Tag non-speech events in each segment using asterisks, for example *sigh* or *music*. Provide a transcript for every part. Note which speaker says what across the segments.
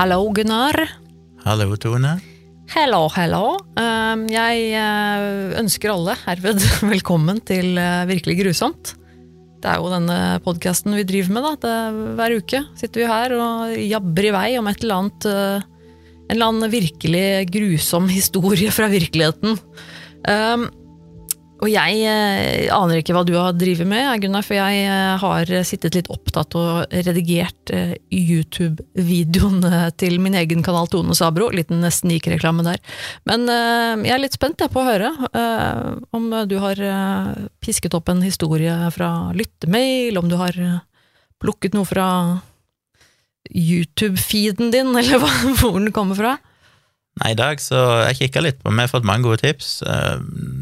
Speaker 1: Hallo, Gunnar.
Speaker 2: Hallo, Tone.
Speaker 1: Hello, hello. Um, jeg uh, ønsker alle herved *laughs* velkommen til uh, Virkelig grusomt. Det er jo denne podkasten vi driver med. da. Hver uke sitter vi her og jabber i vei om et eller annet uh, En eller annen virkelig grusom historie fra virkeligheten. Og jeg eh, aner ikke hva du har drevet med, Gunnar, for jeg eh, har sittet litt opptatt og redigert eh, YouTube-videoen til min egen kanal Tone Sabro. Liten snikreklame der. Men eh, jeg er litt spent jeg, på å høre eh, om du har eh, pisket opp en historie fra lyttemail, om du har eh, plukket noe fra YouTube-feeden din, *laughs* eller hvor den kommer fra.
Speaker 2: Nei, i dag så jeg kikka litt på Vi har fått mange gode tips. Eh,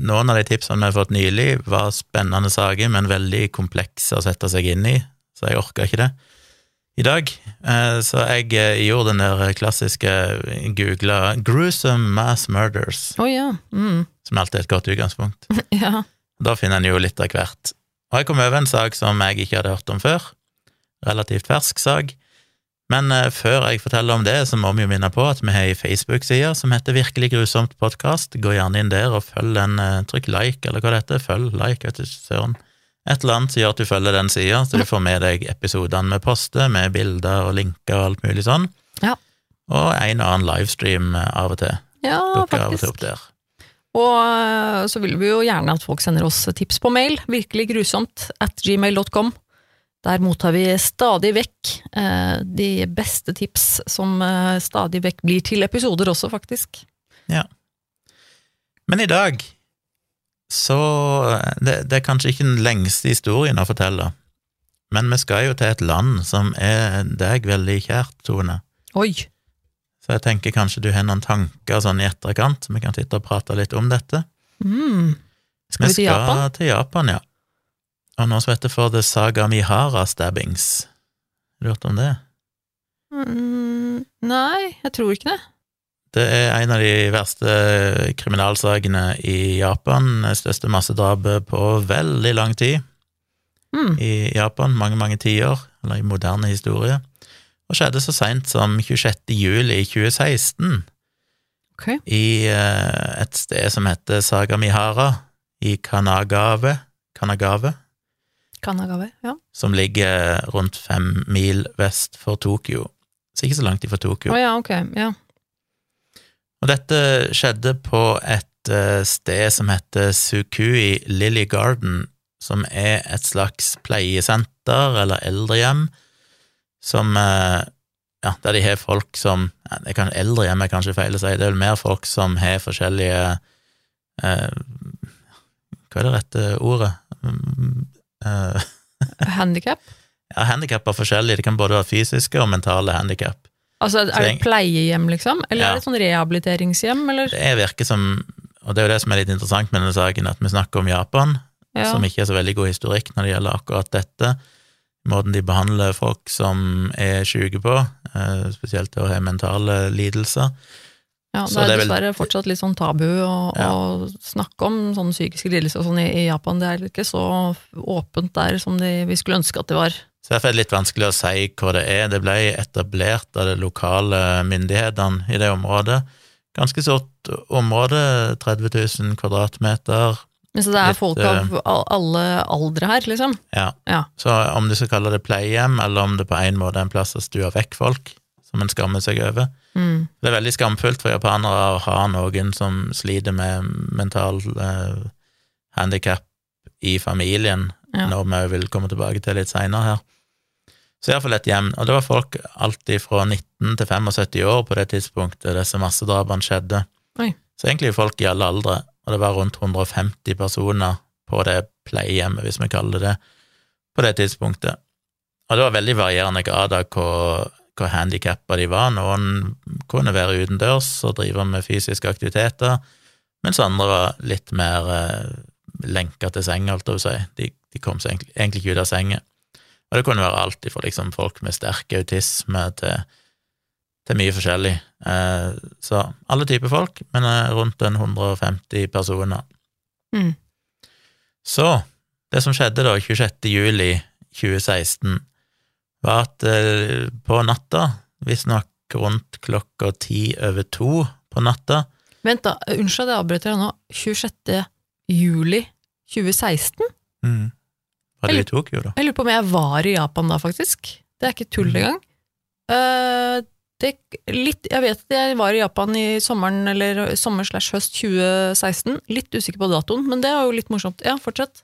Speaker 2: Noen av de tipsene vi har fått nylig, var spennende saker, men veldig komplekse å sette seg inn i, så jeg orka ikke det i dag. Eh, Så jeg eh, gjorde den der klassiske googla 'gruesome mass murders',
Speaker 1: oh, ja. Mm.
Speaker 2: som alltid er et godt utgangspunkt. *laughs*
Speaker 1: ja.
Speaker 2: Da finner en jo litt av hvert. Og jeg kom over en sak som jeg ikke hadde hørt om før. Relativt fersk sak. Men eh, før jeg forteller om det, så må vi jo minne på at vi har ei Facebook-side som heter Virkelig grusomt podkast. Gå gjerne inn der og følg den. eh, Trykk like, eller hva det heter. Følg, like, vet du søren. Et eller annet som gjør at du følger den sida, så du får med deg episodene vi poster, med bilder og linker og alt mulig sånn.
Speaker 1: Ja.
Speaker 2: Og en og annen livestream eh, av og til.
Speaker 1: Ja,
Speaker 2: Dukker av og til
Speaker 1: faktisk.
Speaker 2: opp der.
Speaker 1: Og så vil vi jo gjerne at folk sender oss tips på mail, virkelig grusomt, at gmail.com. Der mottar vi stadig vekk eh, de beste tips, som eh, stadig vekk blir til episoder også, faktisk. Ja.
Speaker 2: Men i dag så det, det er kanskje ikke den lengste historien å fortelle, men vi skal jo til et land som er deg veldig kjært, Tone.
Speaker 1: Oi!
Speaker 2: Så jeg tenker kanskje du har noen tanker sånn i etterkant, så vi kan sitte og prate litt om dette.
Speaker 1: Mm. Skal vi til Japan?
Speaker 2: til Japan, ja. Og noe som heter for The Sagamihara Stabbings. Har du hørt om det?
Speaker 1: Mm, nei, jeg tror ikke det.
Speaker 2: Det er en av de verste kriminalsakene i Japan. Det største massedrapet på veldig lang tid.
Speaker 1: Mm.
Speaker 2: i Japan, mange, mange tiår, eller i moderne historie, og skjedde så seint som 26. juli 2016
Speaker 1: okay.
Speaker 2: i eh, et sted som heter Sagamihara i Kanagave, Kanagave,
Speaker 1: Kanagawa, ja.
Speaker 2: som ligger rundt fem mil vest for Tokyo. Så ikke så langt ifra Tokyo.
Speaker 1: Oh, ja, ok. Ja.
Speaker 2: Og dette skjedde på et eh, sted som heter Sukui Lily Garden, som er et slags pleiesenter eller eldrehjem, som eh, Ja, der de har folk som det kan, Eldrehjem er kanskje feil å si, det er vel mer folk som har forskjellige eh, Hva er det rette ordet? Eh, *laughs*
Speaker 1: Handikap?
Speaker 2: ja, handikap er forskjellig. det kan både være fysiske og mentale handikap.
Speaker 1: Altså, er det pleiehjem, liksom? Eller
Speaker 2: Ja.
Speaker 1: er det sånn rehabiliteringshjem, eller?
Speaker 2: Det virker som, og det er jo det som er litt interessant med denne saken, at vi snakker om Japan,
Speaker 1: Ja.
Speaker 2: som ikke er så veldig god historikk når det gjelder akkurat dette. Måten de behandler folk som er syke på, eh, spesielt å ha mentale lidelser.
Speaker 1: Ja,
Speaker 2: Så
Speaker 1: det er
Speaker 2: det er
Speaker 1: dessverre fortsatt litt sånn tabu å,
Speaker 2: Ja.
Speaker 1: å snakke om sånne psykiske lidelser og sånn i, i Japan. Det er ikke så åpent der som de, vi skulle ønske at det var.
Speaker 2: Så derfor er det litt vanskelig å si hva det er. Det ble etablert av de lokale myndighetene i det området. Ganske stort område, 30 000 kvadratmeter.
Speaker 1: Men så det er
Speaker 2: Litt,
Speaker 1: folk
Speaker 2: eh,
Speaker 1: av alle aldre her, liksom?
Speaker 2: Ja.
Speaker 1: Ja.
Speaker 2: Så om du skal kalle det pleiehjem, eller om det på en måte er en plass å stue vekk folk, som en skammer seg over.
Speaker 1: Mm.
Speaker 2: Det er veldig skamfullt for japanere å ha noen som sliter med mental eh, handikap i familien,
Speaker 1: Ja.
Speaker 2: når vi vil komme tilbake til litt seinere her. Så iallfall et hjem. Og det var folk alltid fra 19 til 75 år på det tidspunktet disse massedrapene skjedde.
Speaker 1: Oi.
Speaker 2: Så egentlig folk i alle aldre, og det var rundt 150 personer på det pleiehjemmet, hvis vi kaller det det, på det tidspunktet. Og det var veldig varierende grad av hvor, hvor handikappa de var. Noen kunne være utendørs og drive med fysiske aktiviteter, mens andre var litt mer eh, lenka til seng, holdt jeg på å si. De, de kom seg egentlig, egentlig ikke ut av senga. Og det kunne være alt fra liksom folk med sterk autisme til, til mye forskjellig. Eh, så alle typer folk, men eh, rundt en 150 personer.
Speaker 1: Mm.
Speaker 2: Så det som skjedde da, 26. juli 2016, var at eh, på natta, visstnok rundt klokka ti over to på natta.
Speaker 1: Vent, da. Unnskyld at jeg avbryter deg nå. 26. juli 2016?
Speaker 2: Mm. Var det i Tokyo, da?
Speaker 1: Jeg lurer på om jeg var i Japan da, faktisk. Det er ikke tull
Speaker 2: Mhm.
Speaker 1: engang. Eh, det, litt, jeg vet at jeg var i Japan i sommeren eller sommer slash høst 2016. Litt usikker på datoen, men det er jo litt morsomt. Ja, fortsett.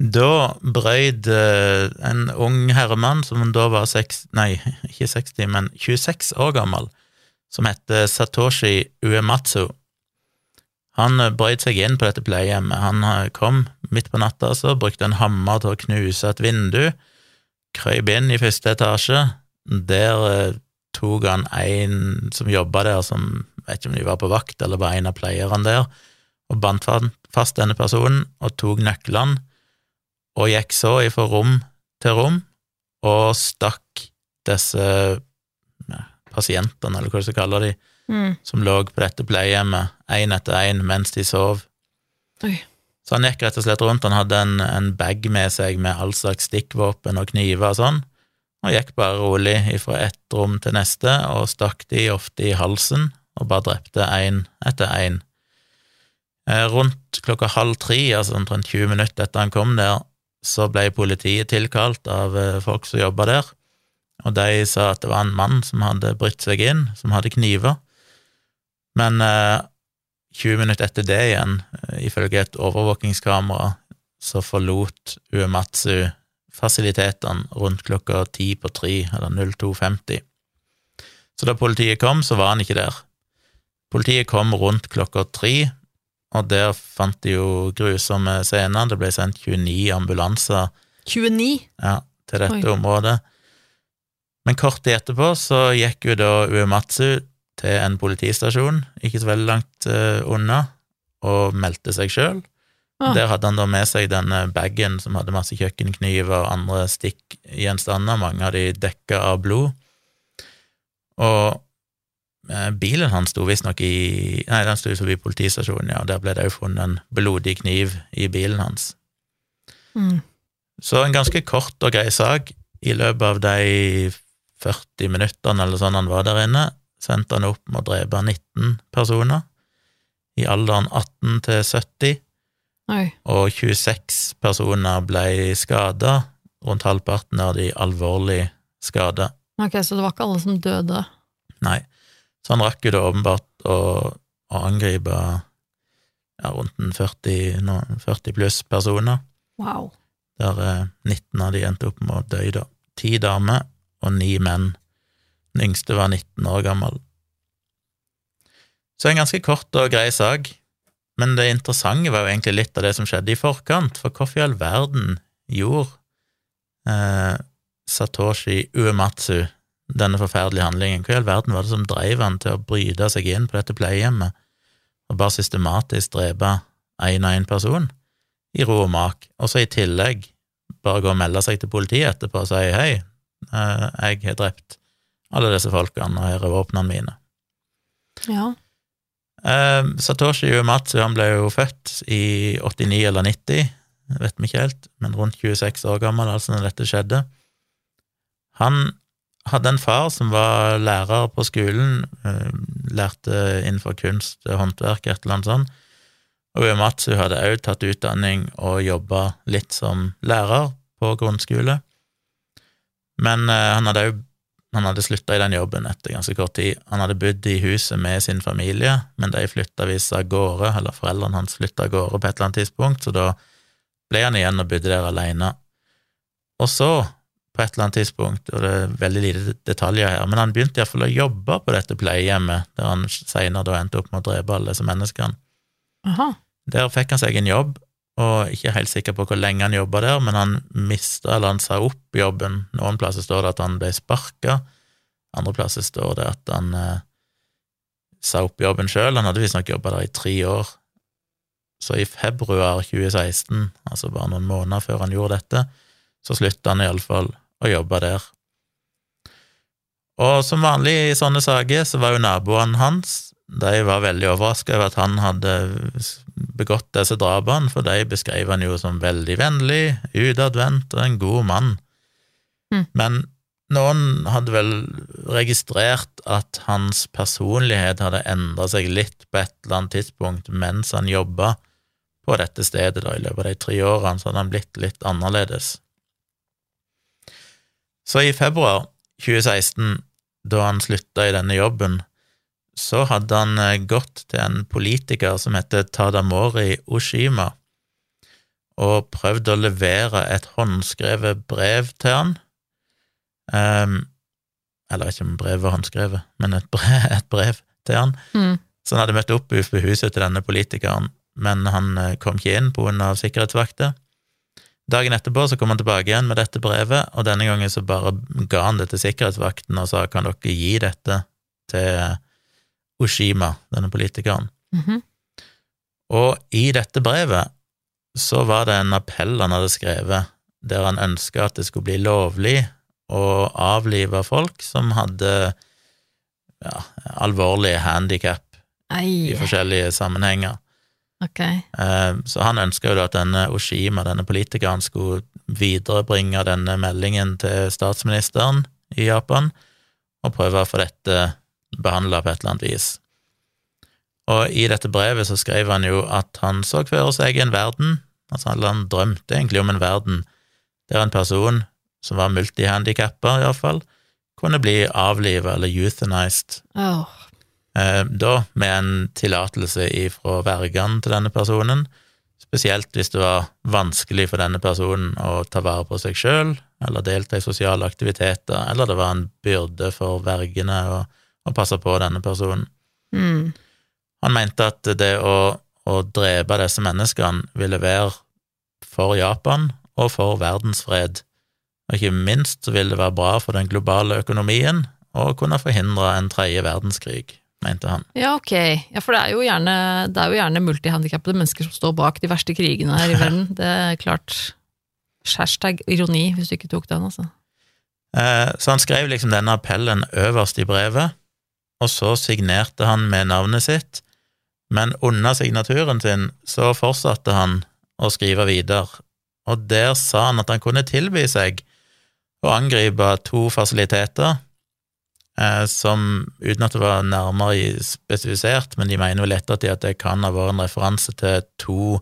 Speaker 2: Da brøyd eh, en ung herremann, som da var seks, nei, *laughs* ikke 60, men 26 år gammel, som heter Satoshi Uematsu. Han eh, brøyd seg inn på dette pleiehjemmet. Han eh, kom midt på natta, så brukte en hammer til å knuse et vindu, krøyp inn i første etasje. Der tok han en som jobba der, som vet ikke om de var på vakt eller var en av pleierne der, og bandt fast denne personen og tok nøklene og gikk så ifra rom til rom og stakk disse ja, pasientene, eller hva du skal kalle de,
Speaker 1: Mm.
Speaker 2: som lå på dette pleiehjemmet, én etter én mens de sov.
Speaker 1: Oi.
Speaker 2: Så han gikk rett og slett rundt, han hadde en, en bag med seg med all slags stikkvåpen og kniver og sånn, og gikk bare rolig ifra ett rom til neste og stakk de ofte i halsen og bare drepte én etter én. Eh, Rundt klokka halv tre, altså omtrent 20 minutter etter han kom der, så ble politiet tilkalt av eh, folk som jobba der, og de sa at det var en mann som hadde brytt seg inn, som hadde kniver. Men eh, 20 minutter etter det igjen, eh, ifølge et overvåkingskamera, så forlot Uematsu fasilitetene rundt klokka ti på tre, eller 02.50. Så da politiet kom, så var han ikke der. Politiet kom rundt klokka tre, og der fant de jo grusomme scener. Det ble sendt 29 ambulanser
Speaker 1: 29?
Speaker 2: ja, til dette
Speaker 1: Oi.
Speaker 2: området. Men kort tid etterpå så gikk jo da Uematsu til en politistasjon, ikke så veldig langt uh, unna, og meldte seg sjøl.
Speaker 1: Ah.
Speaker 2: Der hadde han da med seg denne bagen som hadde masse kjøkkenkniver og andre stikkgjenstander, mange av de dekka av blod. Og bilen hans sto visstnok i Nei, den sto forbi politistasjonen, ja, og der ble det jo funnet en blodig kniv i bilen hans.
Speaker 1: Mm.
Speaker 2: Så en ganske kort og grei sak. I løpet av de 40 minuttene eller sånn han var der inne, sendte han opp med å drepe 19 personer i alderen 18 til 70,
Speaker 1: Oi.
Speaker 2: og 26 personer ble skada, rundt halvparten av de alvorlig skada. Ok,
Speaker 1: så det var ikke alle som døde?
Speaker 2: Nei, så han rakk jo da åpenbart å, å angripe ja, rundt en 40, nå, 40 pluss personer.
Speaker 1: Wow.
Speaker 2: der eh, 19 av de endte opp med å dø, da. Ti damer og ni menn. Den yngste var 19 år gammel. Så en ganske kort og grei sak, men det interessante var jo egentlig litt av det som skjedde i forkant, for hvorfor i all verden gjorde eh, Satoshi Uematsu denne forferdelige handlingen? Hva i all verden var det som drev han til å bryte seg inn på dette pleiehjemmet og bare systematisk drepe én og én person? i ro og mak, og så i tillegg bare gå og melde seg til politiet etterpå og si hei, eh, jeg har drept alle disse folkene, og her er våpnene mine.
Speaker 1: Ja.
Speaker 2: Eh, Satoshi Uematsu han ble jo født i 89 eller 90, vet vi ikke helt, men rundt 26 år gammel altså når dette skjedde. Han hadde en far som var lærer på skolen, eh, lærte innenfor kunst, håndverk, et eller annet sånt, og Uematsu hadde også tatt utdanning og jobba litt som lærer på grunnskole, men eh, han hadde òg hadde slutta i den jobben etter ganske kort tid. Han hadde bodd i huset med sin familie, men de flytta visst av gårde, eller foreldrene hans flytta av gårde på et eller annet tidspunkt, så da ble han igjen og bodde der alene. Og så, på et eller annet tidspunkt, og det er veldig lite detaljer her, men han begynte iallfall å jobbe på dette pleiehjemmet, der han seinere endte opp med å drepe alle disse menneskene.
Speaker 1: Aha.
Speaker 2: Der fikk han seg en jobb, og ikke helt sikker på hvor lenge han jobba der, men han mista eller han sa opp jobben. Noen plasser står det at han ble sparka, andre plasser står det at han eh, sa opp jobben sjøl. Han hadde visstnok jobba der i tre år. Så i februar 2016, altså bare noen måneder før han gjorde dette, så slutta han iallfall å jobbe der. Og som vanlig i sånne saker, så var jo naboene hans de var veldig overraska over at han hadde begått disse drapene, for de beskrev han jo som veldig vennlig, utadvendt og en god mann.
Speaker 1: Mm.
Speaker 2: Men noen hadde vel registrert at hans personlighet hadde endra seg litt på et eller annet tidspunkt mens han jobba på dette stedet da, i løpet av de tre årene, så hadde han blitt litt annerledes. Så i februar 2016, da han slutta i denne jobben, så hadde han eh, gått til en politiker som heter Tadamori Oshima, og prøvd å levere et håndskrevet brev til han. Um, eller ikke om brevet var håndskrevet, men et brev, *laughs* et brev til han.
Speaker 1: Mm.
Speaker 2: Så han hadde møtt opp på huset til denne politikeren, men han eh, kom ikke inn av sikkerhetsvakter. Dagen etterpå så kom han tilbake igjen med dette brevet, og denne gangen så bare ga han det til sikkerhetsvakten og sa kan dere gi dette til Oshima, denne politikeren.
Speaker 1: Mhm.
Speaker 2: Og i dette brevet så var det en appell han hadde skrevet, der han ønska at det skulle bli lovlig å avlive folk som hadde ja, alvorlige handikap i forskjellige sammenhenger.
Speaker 1: Ok.
Speaker 2: Eh, Så han ønska jo da at denne Oshima, denne politikeren, skulle viderebringe denne meldingen til statsministeren i Japan, og prøve å få dette behandla på et eller annet vis. Og i dette brevet så skrev han jo at han så for seg en verden, altså han drømte egentlig om en verden der en person som var multihandikappa, iallfall, kunne bli avliva eller euthanized Eh, da med en tillatelse ifra vergene til denne personen, spesielt hvis det var vanskelig for denne personen å ta vare på seg sjøl, eller delta i sosiale aktiviteter, eller det var en byrde for vergene å, å passe på denne personen.
Speaker 1: mm.
Speaker 2: Han mente at det å, å drepe disse menneskene ville være for Japan og for verdensfred, og ikke minst ville det være bra for den globale økonomien og kunne forhindre en tredje verdenskrig, mente han.
Speaker 1: Ja, ok. Ja, for det er jo gjerne, det er jo gjerne multihandikappede mennesker som står bak de verste krigene her i *laughs* verden. Det er klart Hashtag ironi, hvis du ikke tok den, altså.
Speaker 2: Eh, Så han skrev liksom denne appellen øverst i brevet, og så signerte han med navnet sitt, men under signaturen sin så fortsatte han å skrive videre, og der sa han at han kunne tilby seg å angripe to fasiliteter, som, uten at det var nærmere spesifisert, men de mener vel ettertid at det kan ha vært en referanse til to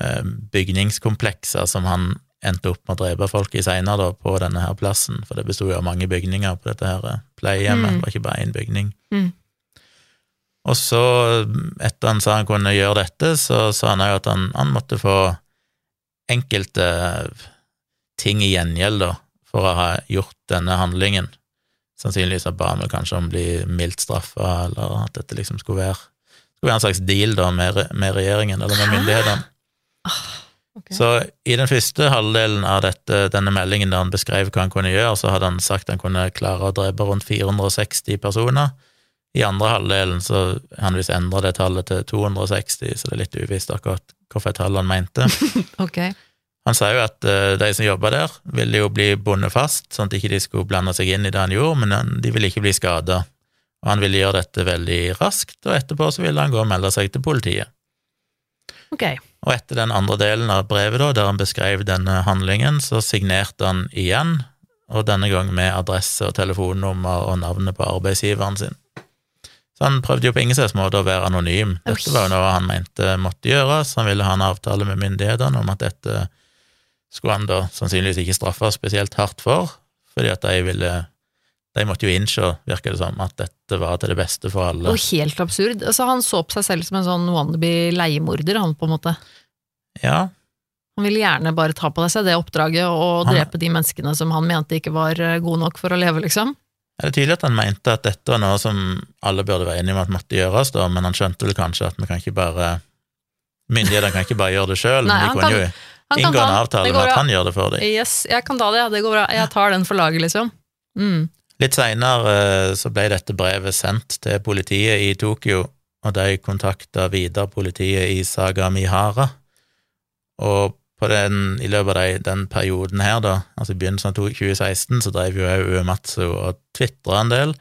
Speaker 2: eh, bygningskomplekser som han endte opp med å drepe folk i seinere, på denne her plassen, for det besto jo av mange bygninger på dette her pleiehjemmet,
Speaker 1: Mm.
Speaker 2: det var ikke bare én bygning.
Speaker 1: Mm.
Speaker 2: Og så, etter han sa han kunne gjøre dette, så sa han òg at han, han måtte få enkelte ting i gjengjeld, da, for å ha gjort denne handlingen. Sannsynligvis ba han kanskje om å bli mildt straffa, eller at dette liksom skulle være, skulle være en slags deal da med, med regjeringen eller med myndighetene.
Speaker 1: okay.
Speaker 2: Så i den første halvdelen av dette, denne meldingen der han beskrev hva han kunne gjøre, så hadde han sagt han kunne klare å drepe rundt 460 personer. I andre halvdelen så han visst endra det tallet til 260, så det er litt uvisst akkurat hvilket tall han mente. *laughs*
Speaker 1: Ok.
Speaker 2: Han sa jo at eh, de som jobba der, ville jo bli bundet fast, sånn at de ikke skulle blande seg inn i det han gjorde, men de ville ikke bli skada. Og han ville gjøre dette veldig raskt, og etterpå så ville han gå og melde seg til politiet.
Speaker 1: Ok.
Speaker 2: Og etter den andre delen av brevet, da, der han beskrev denne handlingen, så signerte han igjen, og denne gang med adresse og telefonnummer og navnet på arbeidsgiveren sin. Så han prøvde jo på ingen slags måte å være anonym. Dette var jo noe han mente måtte gjøres. Han ville ha en avtale med myndighetene om at dette skulle han da sannsynligvis ikke straffes spesielt hardt for, fordi at de ville De måtte jo innse, virker det som, at dette var til det beste for alle.
Speaker 1: Og helt absurd. Altså, han så på seg selv som en sånn wannabe leiemorder, han på en måte.
Speaker 2: Ja,
Speaker 1: Han ville gjerne bare ta på seg det oppdraget og
Speaker 2: Han-
Speaker 1: drepe de menneskene som han mente ikke var eh, gode nok for å leve, liksom.
Speaker 2: Er det tydelig at han mente at dette var noe som alle burde være enige om at måtte gjøres, da, men han skjønte vel kanskje at vi kan ikke bare Myndighetene kan ikke bare gjøre det sjøl, de
Speaker 1: kan-
Speaker 2: jo
Speaker 1: kan
Speaker 2: inngå en avtale med at han gjør det for deg.
Speaker 1: Yes, jeg kan ta det, det går bra. Jeg tar den for laget, liksom. Mm.
Speaker 2: Litt seinere så ble dette brevet sendt til politiet i Tokyo, og de kontakta videre politiet i Sagamihara. Og på den, i løpet av de, den perioden her, da, altså i begynnelsen av 2016, så drev jo òg Uematsu og tvitra en del,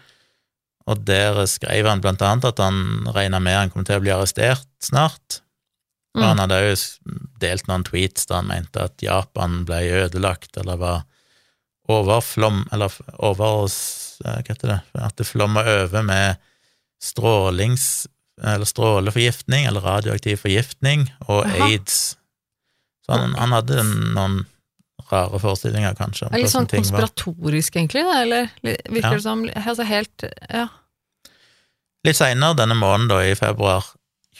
Speaker 2: og der skrev han blant annet at han regna med han kom til å bli arrestert snart.
Speaker 1: Mm.
Speaker 2: han hadde òg delt noen tweets der han mente at Japan ble ødelagt eller var overflom, eller over eh, Hva heter det? At det flomma over med strålings... Eller stråleforgiftning, eller radioaktiv forgiftning, og
Speaker 1: Aha.
Speaker 2: aids. Så han, han hadde noen rare forestillinger, kanskje, om
Speaker 1: Det er litt sånn
Speaker 2: ting var.
Speaker 1: konspiratorisk, egentlig, da, eller virker
Speaker 2: Ja.
Speaker 1: det som altså helt Ja.
Speaker 2: Litt seinere denne måneden, da, i februar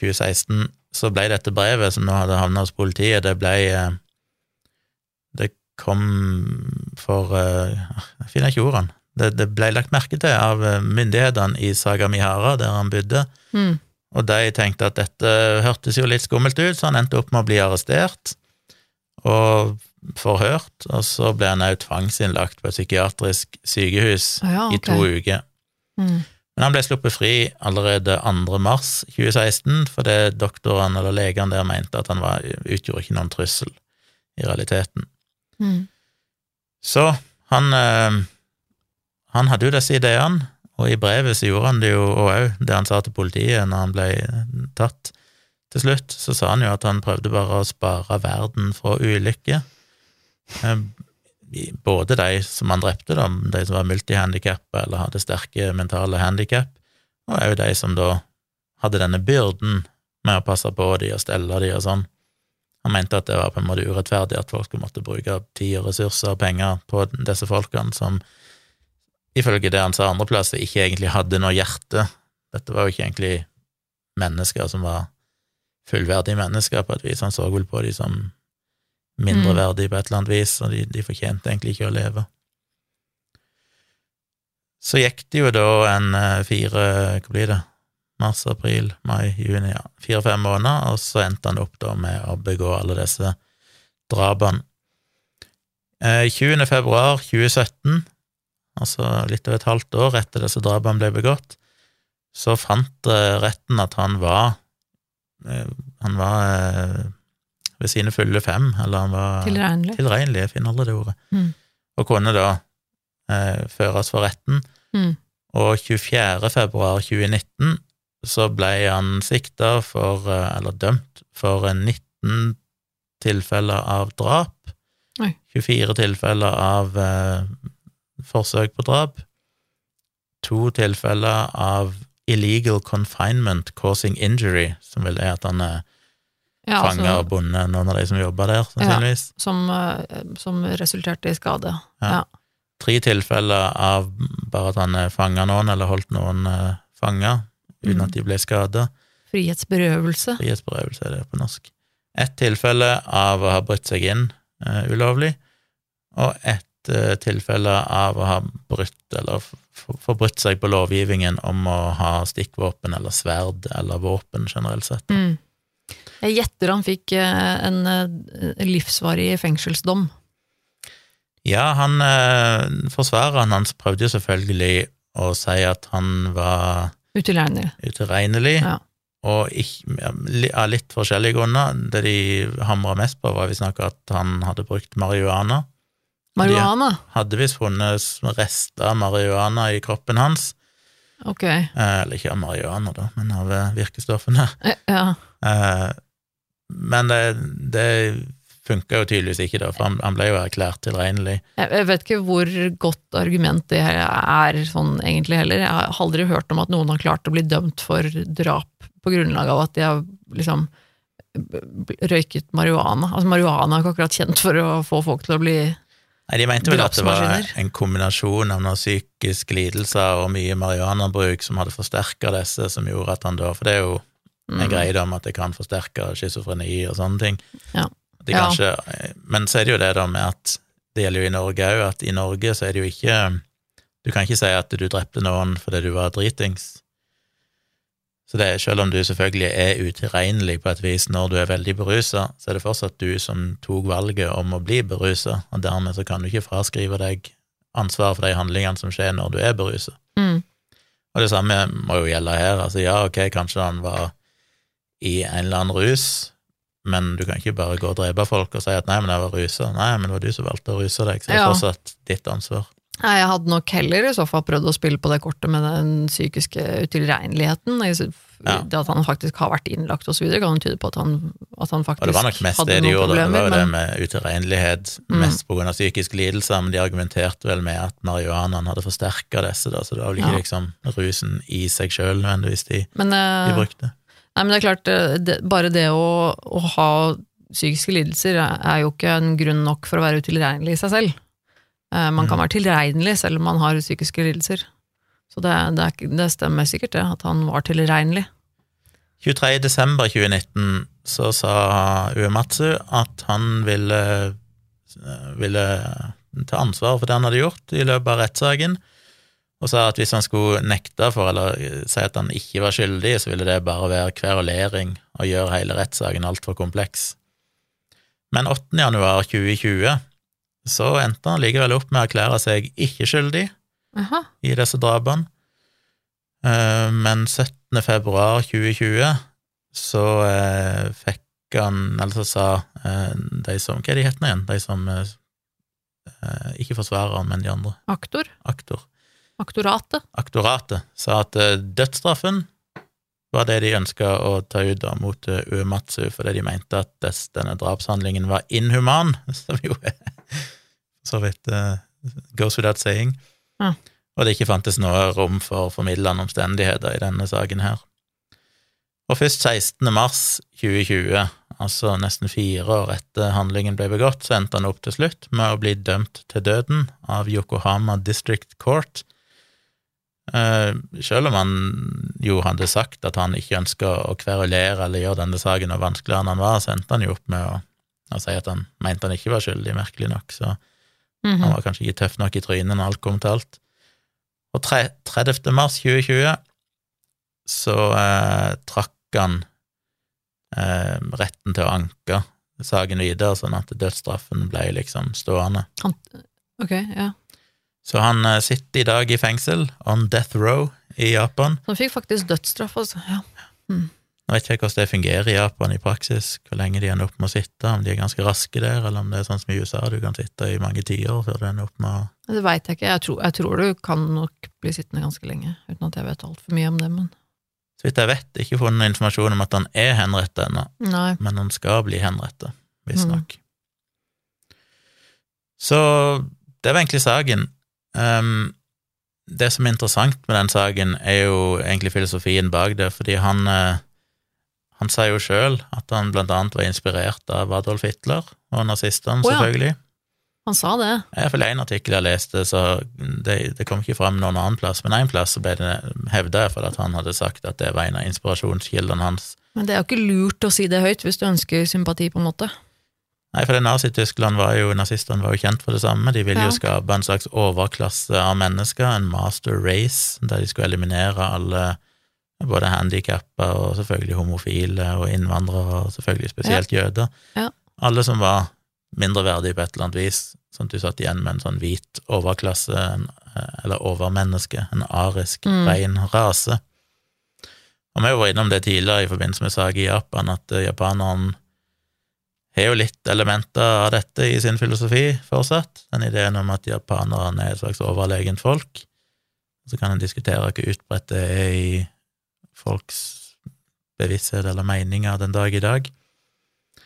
Speaker 2: 2016, så ble dette brevet som nå hadde havna hos politiet, det ble eh, Det kom for eh, Jeg finner ikke ordene. Det, det ble lagt merke til av eh, myndighetene i Sagamihara, der han bodde,
Speaker 1: Mm.
Speaker 2: og de tenkte at dette hørtes jo litt skummelt ut, så han endte opp med å bli arrestert og forhørt, og så ble han òg tvangsinnlagt på et psykiatrisk sykehus
Speaker 1: ah, ja,
Speaker 2: i to uker.
Speaker 1: Mm.
Speaker 2: Men han ble sluppet fri allerede 2. mars 2016, fordi doktorene eller legene der mente at han var, utgjorde ikke noen trussel i realiteten.
Speaker 1: Mm.
Speaker 2: Så han, eh, han hadde jo disse ideene, og i brevet så gjorde han det jo òg, det han sa til politiet når han ble tatt til slutt, så sa han jo at han prøvde bare å spare verden fra ulykker. Både de som han drepte, da, de som var multihandikappa eller hadde sterke mentale handikap, og òg de som da hadde denne byrden med å passe på de og stelle de og sånn. Han mente at det var på en måte urettferdig at folk skulle måtte bruke tid og ressurser og penger på disse folkene som ifølge det han sa andre plasser, ikke egentlig hadde noe hjerte. Dette var jo ikke egentlig mennesker som var fullverdige mennesker på et vis. Han så vel på de som mindreverdige på et eller annet vis, og de, de fortjente egentlig ikke å leve. Så gikk det jo da en eh, fire, hva blir det, mars, april, mai, juni, ja, fire-fem måneder, og så endte han opp da med å begå alle disse drapene. Eh, 20. februar 2017, altså litt over et halvt år etter disse drapene ble begått, så fant eh, retten at han var eh, han var eh, ved sine fulle fem, eller han var
Speaker 1: Tilregnelig.
Speaker 2: tilregnelig, jeg finner aldri det ordet,
Speaker 1: Mm.
Speaker 2: og kunne da eh, føres for retten.
Speaker 1: Mm.
Speaker 2: Og 24. februar 2019 så ble han sikta for, eh, eller dømt, for eh, 19 tilfeller av drap,
Speaker 1: Oi.
Speaker 2: 24 tilfeller av eh, forsøk på drap, to tilfeller av illegal confinement causing injury, som vel er at han er
Speaker 1: Ja,
Speaker 2: fanger
Speaker 1: altså,
Speaker 2: og bundet noen av de som jobber der, sannsynligvis.
Speaker 1: som, eh, som resulterte i skade.
Speaker 2: Ja.
Speaker 1: Ja.
Speaker 2: tre tilfeller av bare at han fanga noen, eller holdt noen uh, fanga, uten
Speaker 1: Mm.
Speaker 2: at de ble skada.
Speaker 1: Frihetsberøvelse.
Speaker 2: Frihetsberøvelse er det på norsk. Ett tilfelle av å ha brutt seg inn uh, ulovlig, og ett uh, tilfelle av å ha brutt eller forbrutt seg på lovgivningen om å ha stikkvåpen eller sverd eller våpen generelt sett.
Speaker 1: Mm. Jeg gjetter han fikk eh, en eh, livsvarig fengselsdom.
Speaker 2: Ja, han eh, forsvareren hans prøvde jo selvfølgelig å si at han var
Speaker 1: Utilregnelig.
Speaker 2: utilregnelig,
Speaker 1: Ja.
Speaker 2: og ikke, av litt forskjellige grunner. Det de hamra mest på, var visstnok at han hadde brukt marihuana.
Speaker 1: Marihuana?
Speaker 2: Hadde visst funnet rester av marihuana i kroppen hans.
Speaker 1: Ok.
Speaker 2: Eh, eller ikke av marihuana, da, men av virkestoffene.
Speaker 1: Ja.
Speaker 2: Eh, men det, det funka jo tydeligvis ikke, da, for han, han ble jo erklært tilregnelig.
Speaker 1: Jeg vet ikke hvor godt argument det er sånn egentlig heller. Jeg har aldri hørt om at noen har klart å bli dømt for drap på grunnlag av at de har liksom røyket marihuana. Altså Marihuana er ikke akkurat kjent for å få folk til å bli
Speaker 2: Nei, De mente vel at det var en kombinasjon av noen psykiske lidelser og mye marihuanabruk som hadde forsterka disse, som gjorde at han da For det er jo en
Speaker 1: mm,
Speaker 2: greie om at det kan forsterke schizofreni og sånne ting.
Speaker 1: Ja.
Speaker 2: Kanskje, Men så er det jo det da med at det gjelder jo i Norge òg, at i Norge så er det jo ikke Du kan ikke si at du drepte noen fordi du var dritings. Så det er, selv om du selvfølgelig er utilregnelig på et vis når du er veldig berusa, så er det fortsatt du som tok valget om å bli berusa, og dermed så kan du ikke fraskrive deg ansvar for de handlingene som skjer når du er berusa.
Speaker 1: mm,
Speaker 2: Og det samme må jo gjelde her. Altså ja, ok, kanskje han var i en eller annen rus, men du kan ikke bare gå og drepe folk og si at nei, men jeg var rusa. Nei, men det var du som valgte å ruse deg, så det er
Speaker 1: Ja.
Speaker 2: fortsatt ditt ansvar.
Speaker 1: Nei, Jeg hadde nok heller i så fall prøvd å spille på det kortet med den psykiske utilregneligheten.
Speaker 2: Ja.
Speaker 1: Det at han faktisk har vært innlagt videre, kan tyde på at han, at han faktisk
Speaker 2: Og det var nok mest det de gjorde, det var jo det med utilregnelighet,
Speaker 1: Mm.
Speaker 2: mest grunn av psykiske lidelser, men de argumenterte vel med at marihuanaen hadde forsterka disse, da, så det var vel ikke
Speaker 1: Ja.
Speaker 2: liksom rusen i seg sjøl nødvendigvis de,
Speaker 1: men,
Speaker 2: de
Speaker 1: eh,
Speaker 2: brukte.
Speaker 1: Nei, men det er klart, eh, det, bare det å, å ha psykiske lidelser er jo ikke en grunn nok for å være utilregnelig i seg selv. Eh, Man kan
Speaker 2: Mm.
Speaker 1: være tilregnelig selv om man har psykiske lidelser. Så det, det, det stemmer sikkert det, at han var tilregnelig.
Speaker 2: 23. desember 2019 så sa Uematsu at han ville, ville ta ansvar for det han hadde gjort i løpet av rettssaken, og sa at hvis han skulle nekte for eller si at han ikke var skyldig, så ville det bare være kverulering og gjøre hele rettssaken altfor kompleks. Men 8. januar 2020 så endte han likevel opp med å erklære seg ikke skyldig
Speaker 1: Aha.
Speaker 2: i disse drapene. Eh, Men 17. februar 2020 så eh, fikk han Eller så sa eh, de som Hva er de hetene igjen? De som Ikke forsvareren, men de andre.
Speaker 1: aktor?
Speaker 2: Aktor.
Speaker 1: Aktoratet?
Speaker 2: Aktoratet sa at eh, dødsstraffen var det de ønska å ta ut da, mot eh, Uematsu, fordi de mente at des, denne drapshandlingen var inhuman, *laughs* som jo er så vidt uh, goes without saying.
Speaker 1: Ja.
Speaker 2: Og det ikke fantes noe rom for formidlende omstendigheter i denne saken her. Og først 16. mars 2020, altså nesten fire år etter handlingen ble begått, så endte han opp til slutt med å bli dømt til døden av Yokohama District Court. Eh, selv om han jo hadde sagt at han ikke ønska å kverulere eller gjøre denne saken noe vanskeligere enn han var, så endte han jo opp med å, å si at han mente han ikke var skyldig, merkelig nok, så
Speaker 1: Mhm.
Speaker 2: han var kanskje ikke tøff nok i trynet når alt kom til alt. Og 30. mars 2020 så eh, trakk han eh, retten til å anke saken videre, sånn at dødsstraffen ble liksom stående.
Speaker 1: Ok, ja.
Speaker 2: Så han eh, sitter i dag i fengsel, on death row, i Japan.
Speaker 1: Så han fikk faktisk dødsstraff, altså. Ja.
Speaker 2: Nå vet ikke hvordan det fungerer i Japan i praksis, hvor lenge de ender opp med å sitte, om de er ganske raske der, eller om det er sånn som i USA, du kan sitte i mange tiår før du ender opp med å
Speaker 1: Det veit jeg ikke. Jeg tror, jeg tror du kan nok bli sittende ganske lenge, uten at jeg vet altfor mye om det, men
Speaker 2: Så vidt jeg vet, ikke funnet informasjon om at han er henrettet ennå, men han skal bli henrettet, visstnok.
Speaker 1: Mm.
Speaker 2: Så det var egentlig saken. Um, det som er interessant med den saken, er jo egentlig filosofien bak det, fordi han eh, han sier jo sjøl at han blant annet var inspirert av Adolf Hitler og nazistene,
Speaker 1: oh, ja.
Speaker 2: selvfølgelig.
Speaker 1: Han sa det.
Speaker 2: Hvert én artikkel jeg leste, så det, det kom ikke fram noen annen plass, men én plass så ble det hevda at han hadde sagt at det var en av inspirasjonskildene hans.
Speaker 1: Men det er jo ikke lurt å si det høyt hvis du ønsker sympati, på en måte.
Speaker 2: Nei, for Nazi-Tyskland var jo, nazistene var jo kjent for det samme. De ville
Speaker 1: Ja.
Speaker 2: jo skape en slags overklasse av mennesker, en master race, der de skulle eliminere alle både handikappa og selvfølgelig homofile og innvandrere, og selvfølgelig spesielt jøder.
Speaker 1: Ja.
Speaker 2: Alle som var mindreverdige på et eller annet vis, sånn at du satt igjen med en sånn hvit overklasse, en, eller overmenneske, en arisk,
Speaker 1: Mm.
Speaker 2: rein rase. Og vi var innom det tidligere i forbindelse med saken i Japan, at eh, japaneren har jo litt elementer av dette i sin filosofi fortsatt, den ideen om at japanerne er et slags overlegent folk. Så kan en diskutere hvor utbredt det er i folks bevissthet eller meninger den dag i dag.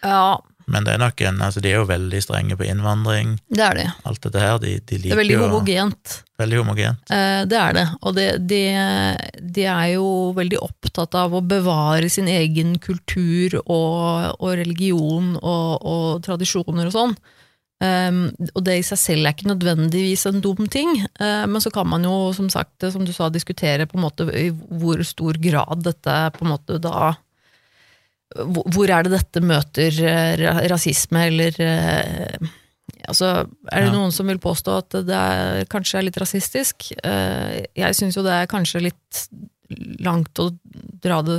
Speaker 1: Ja,
Speaker 2: Men det er nok en, altså de er jo veldig strenge på innvandring,
Speaker 1: det er det.
Speaker 2: alt dette her. De, de
Speaker 1: Det
Speaker 2: liker
Speaker 1: er veldig
Speaker 2: jo
Speaker 1: homogent.
Speaker 2: Veldig homogent.
Speaker 1: Eh, Det er det, og det, de, de er jo veldig opptatt av å bevare sin egen kultur og, og religion og, og tradisjoner og sånn. Um, og det i seg selv er ikke nødvendigvis en dum ting, uh, men så kan man jo, som sagt, som du sa, diskutere på en måte i hvor stor grad dette på en måte da hvor er det dette møter eh, rasisme, eller eh, Altså, er det
Speaker 2: Ja.
Speaker 1: noen som vil påstå at det er, kanskje er litt rasistisk? Eh, Jeg syns jo det er kanskje litt langt å dra det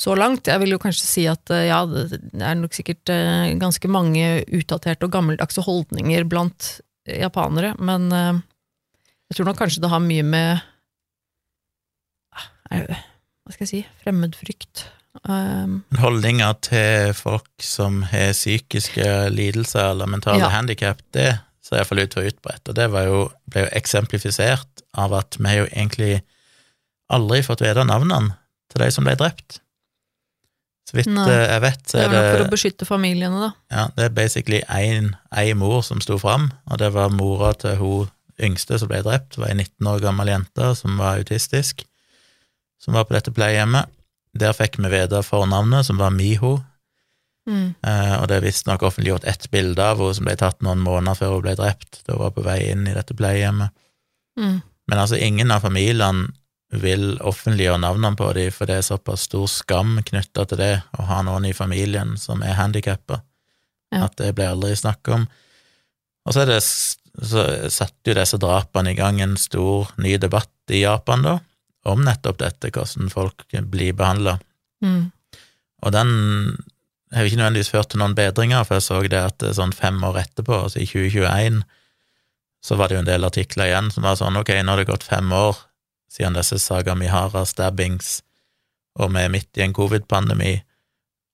Speaker 1: så langt. Jeg vil jo kanskje si at ja, det er nok sikkert ganske mange utdaterte og gammeldagse holdninger blant japanere, men jeg tror nok kanskje det har mye med eh, Hva skal jeg si fremmedfrykt. Um,
Speaker 2: Holdninger til folk som har psykiske lidelser eller mentale
Speaker 1: Ja.
Speaker 2: handikap, det ser iallfall ut til å være utbredt. Og det var jo, ble jo eksemplifisert av at vi har jo egentlig aldri fått vite navnene til de som ble drept. Så vidt
Speaker 1: Nei.
Speaker 2: eh, jeg vet, så
Speaker 1: Det
Speaker 2: er
Speaker 1: var nok for å beskytte familiene, da.
Speaker 2: ja, det er basically én mor som sto fram, og det var mora til hun yngste som ble drept, Det var ei 19 år gammel jente som var autistisk, som var på dette pleiehjemmet. Der fikk vi vite fornavnet, som var Miho,
Speaker 1: Mm.
Speaker 2: Eh, og det er visstnok offentliggjort ett bilde av henne som ble tatt noen måneder før hun ble drept, da hun var på vei inn i dette pleiehjemmet.
Speaker 1: Mm.
Speaker 2: Men altså, ingen av familiene vil offentliggjøre navnene på dem, for det er såpass stor skam knytta til det å ha noen i familien som er handikappa,
Speaker 1: Ja.
Speaker 2: at det ble aldri snakk om. Og så, det, så satte jo disse drapene i gang en stor ny debatt i Japan, da, om nettopp dette, hvordan folk blir behandla.
Speaker 1: Mm.
Speaker 2: Og den har ikke nødvendigvis ført til noen bedringer, for jeg så det at sånn fem år etterpå, altså i 2021, så var det jo en del artikler igjen som var sånn ok, nå har det gått fem år siden disse Saga Mihara stabbings, og vi er midt i en covid-pandemi,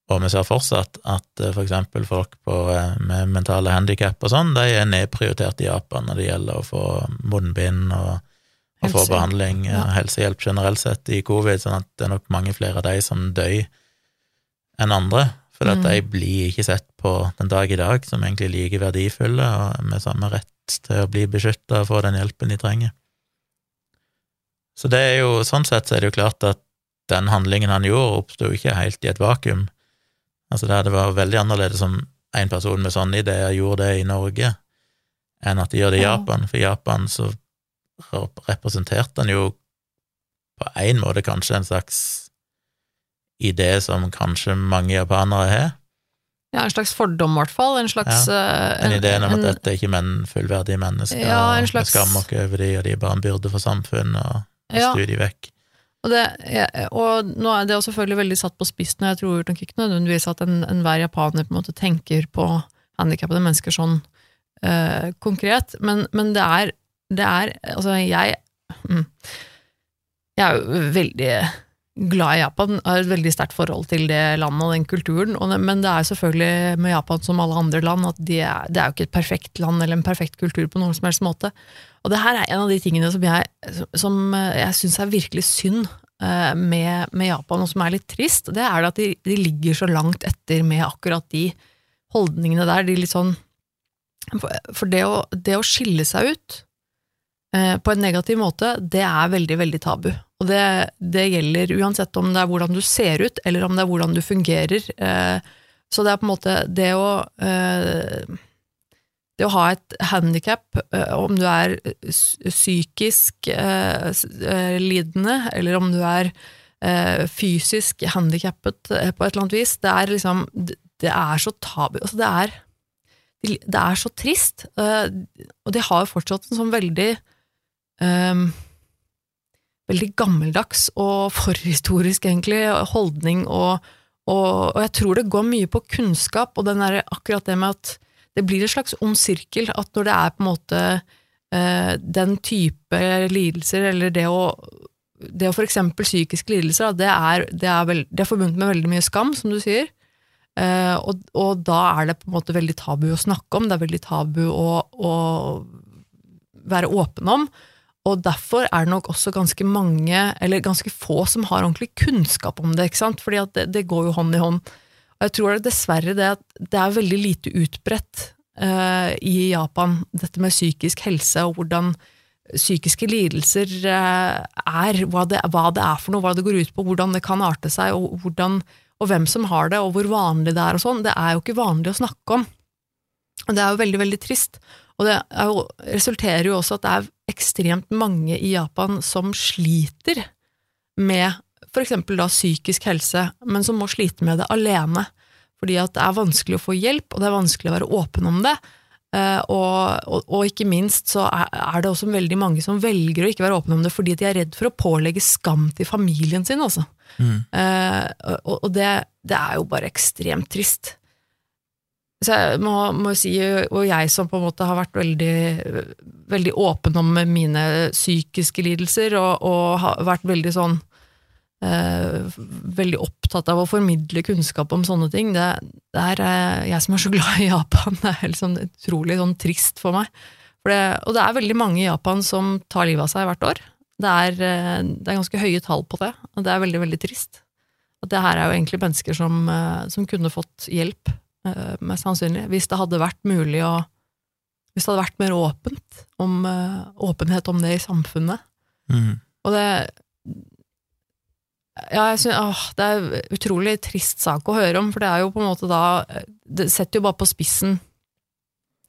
Speaker 2: og vi ser fortsatt at eh, for eksempel folk på, eh, med mentale handikap og sånn, de er nedprioritert i Japan når det gjelder å få munnbind og, og få behandling,
Speaker 1: Ja.
Speaker 2: ja. helsehjelp generelt sett i covid, sånn at det er nok mange flere av de som dør enn andre, for at
Speaker 1: Mm.
Speaker 2: de blir ikke sett på den dag i dag som egentlig like verdifulle og med samme rett til å bli beskytta og få den hjelpen de trenger. Så det er jo, sånn sett så er det jo klart at den handlingen han gjorde, oppsto ikke helt i et vakuum. Altså det hadde vært veldig annerledes om en person med sånne ideer gjorde det i Norge, enn at de gjør det i Japan. For i Japan så representerte han jo på en måte kanskje en slags idé som kanskje mange japanere har.
Speaker 1: Ja, en slags fordom, i hvert fall. En slags ja,
Speaker 2: En, en idé om at dette er ikke men fullverdige mennesker,
Speaker 1: Ja, en slags-
Speaker 2: vi skammer oss over de, og de er bare en byrde for samfunnet, og
Speaker 1: Ja.
Speaker 2: styr de vekk.
Speaker 1: Og, det, og nå er det jo selvfølgelig veldig satt på spissen, og jeg tror nok ikke nødvendigvis at en- enhver japaner på en måte tenker på handikappede mennesker sånn eh, konkret, men, men det er, det er Altså, jeg mm, Jeg er jo veldig glad i Japan, har et veldig sterkt forhold til det landet og den kulturen, og det, men det er selvfølgelig med Japan som alle andre land at de er, det er jo ikke et perfekt land eller en perfekt kultur på noen som helst måte. Og det her er en av de tingene som jeg, som jeg syns er virkelig synd eh, med, med Japan, og som er litt trist. Det er at de, de ligger så langt etter med akkurat de holdningene der. De litt sånn For, for det, å, det å skille seg ut på en negativ måte, det er veldig, veldig tabu. Og det, det gjelder uansett om det er hvordan du ser ut, eller om det er hvordan du fungerer. Eh, så det er på en måte det å eh, det å ha et handikap, om du er psykisk eh, eh, lidende, eller om du er eh, fysisk handikappet eh, på et eller annet vis, det er liksom Det er så tabu altså det, er, det er så trist. eh, og de har jo fortsatt en sånn veldig eh, Veldig gammeldags og forhistorisk, egentlig, holdning og, og, og jeg tror det går mye på kunnskap, og den der, akkurat det med at det blir en slags ond sirkel, at når det er på en måte eh, den type lidelser, eller det å, det å for eksempel psykiske lidelser, det, er, det, er veld, det er forbundet med veldig mye skam, som du sier. Eh, og, og da er det på en måte veldig tabu å snakke om, det er veldig tabu å, å være åpen om. Og derfor er det nok også ganske mange, eller ganske få, som har ordentlig kunnskap om det, ikke sant? Fordi det, det går jo hånd i hånd. Og jeg tror det dessverre det at det er veldig lite utbredt uh, i Japan, dette med psykisk helse og hvordan psykiske lidelser uh, er, hva det, hva det er for noe, hva det går ut på, hvordan det kan arte seg, og, hvordan, og hvem som har det, og hvor vanlig det er og sånn. Det er jo ikke vanlig å snakke om. Og det er jo veldig, veldig trist. Og det jo, resulterer jo også at det er ekstremt mange i Japan som sliter med for eksempel da psykisk helse, men som må slite med det alene. Fordi at det er vanskelig å få hjelp, og det er vanskelig å være åpen om det. Uh, og, og, og ikke minst så er, er det også veldig mange som velger å ikke være åpne om det fordi de er redd for å pålegge skam til familien sin, altså.
Speaker 2: Mm.
Speaker 1: Uh, og og det, det er jo bare ekstremt trist. Så jeg må, må si, og jeg som på en måte har vært veldig, veldig åpen om mine psykiske lidelser, og, og har vært veldig sånn eh, Veldig opptatt av å formidle kunnskap om sånne ting. Det, det er eh, jeg som er så glad i Japan. Det er sånn utrolig sånn trist for meg. For det, og det er veldig mange i Japan som tar livet av seg hvert år. Det er, eh, det er ganske høye tall på det, og det er veldig, veldig trist. At det her er jo egentlig mennesker som, eh, som kunne fått hjelp, mest sannsynlig, hvis det hadde vært mulig å Hvis det hadde vært mer åpent, om, eh, åpenhet om det i samfunnet.
Speaker 2: Mm.
Speaker 1: Og det ja, jeg synes, åh, Det er en utrolig trist sak å høre om, for det er jo på en måte da Det setter jo bare på spissen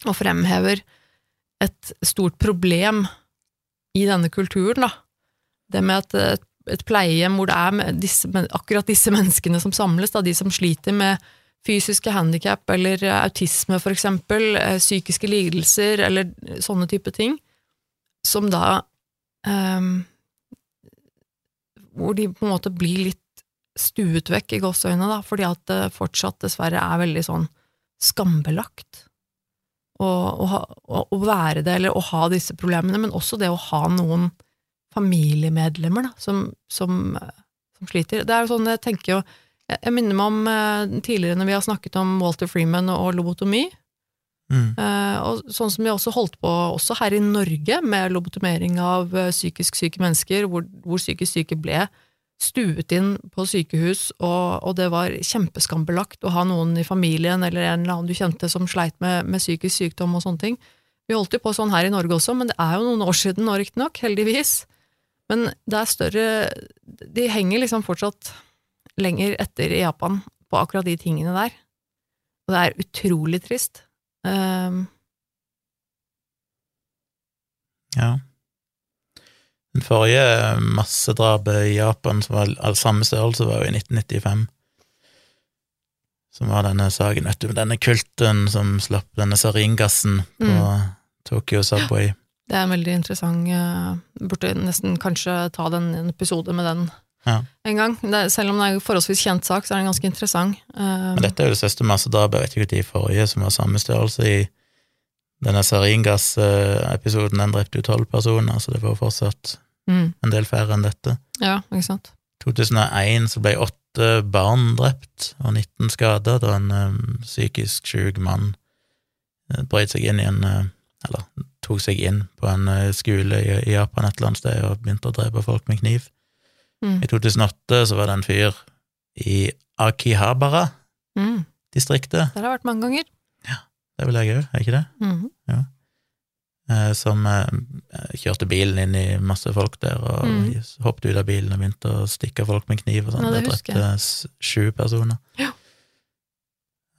Speaker 1: og fremhever et stort problem i denne kulturen, da. Det med at et, et pleiehjem hvor det er disse, akkurat disse menneskene som samles, da, de som sliter med fysiske handikap eller autisme, for eksempel, eh, psykiske lidelser eller sånne type ting, som da um, hvor de på en måte blir litt stuet vekk i gåseøynene, da, fordi at det fortsatt dessverre er veldig sånn skambelagt å, være det, eller å ha disse problemene, men også det å ha noen familiemedlemmer da, som, som, eh, som sliter. Det er jo sånn, jeg tenker jo Jeg, minner meg om eh, tidligere når vi har snakket om Walter Freeman og lobotomi,
Speaker 2: Mm.
Speaker 1: Eh, og sånn som vi også holdt på også her i Norge, med lobotomering av eh, psykisk syke mennesker, hvor, hvor psykisk syke ble stuet inn på sykehus, og, og det var kjempeskambelagt å ha noen i familien eller en eller annen du kjente som sleit med, med psykisk sykdom og sånne ting. Vi holdt jo på sånn her i Norge også, men det er jo noen år siden nå, riktignok, heldigvis. Men det er større De henger liksom fortsatt lenger etter i Japan på akkurat de tingene der. Og det er utrolig trist. Um,
Speaker 2: Ja. Den forrige massedrapet i Japan, som var av samme størrelse, var jo i 1995. Som var denne saken, vet du, denne kulten som slapp denne saringassen på
Speaker 1: Mm.
Speaker 2: Tokyo Subway.
Speaker 1: det er en veldig interessant uh, Burde nesten kanskje ta den, en episode med den
Speaker 2: Ja.
Speaker 1: en gang. Det, selv om det er en forholdsvis kjent sak, så er den ganske interessant. Um,
Speaker 2: Men dette er jo det største massedrapet, jeg vet ikke når de forrige som var samme størrelse i denne Saringas-episoden, den drepte jo tolv personer, så det var fortsatt
Speaker 1: mm,
Speaker 2: en del færre enn dette.
Speaker 1: ja, ikke sant.
Speaker 2: 2001 så ble åtte barn drept og 19 skada da en um, psykisk syk mann uh, brøt seg inn i en uh, Eller tok seg inn på en uh, skole i, i Japan et eller annet sted og begynte å drepe folk med kniv.
Speaker 1: Mm,
Speaker 2: I 2008 så var det en fyr i Akihabara-distriktet,
Speaker 1: mm, det har vært mange ganger.
Speaker 2: Ja, det vil jeg òg, er ikke det?
Speaker 1: Mhm,
Speaker 2: Eh, som eh, kjørte bilen inn i masse folk der og
Speaker 1: Mm.
Speaker 2: hoppet ut av bilen og begynte å stikke folk med kniv og sånn.
Speaker 1: Ja, det
Speaker 2: drepte sju personer.
Speaker 1: Ja.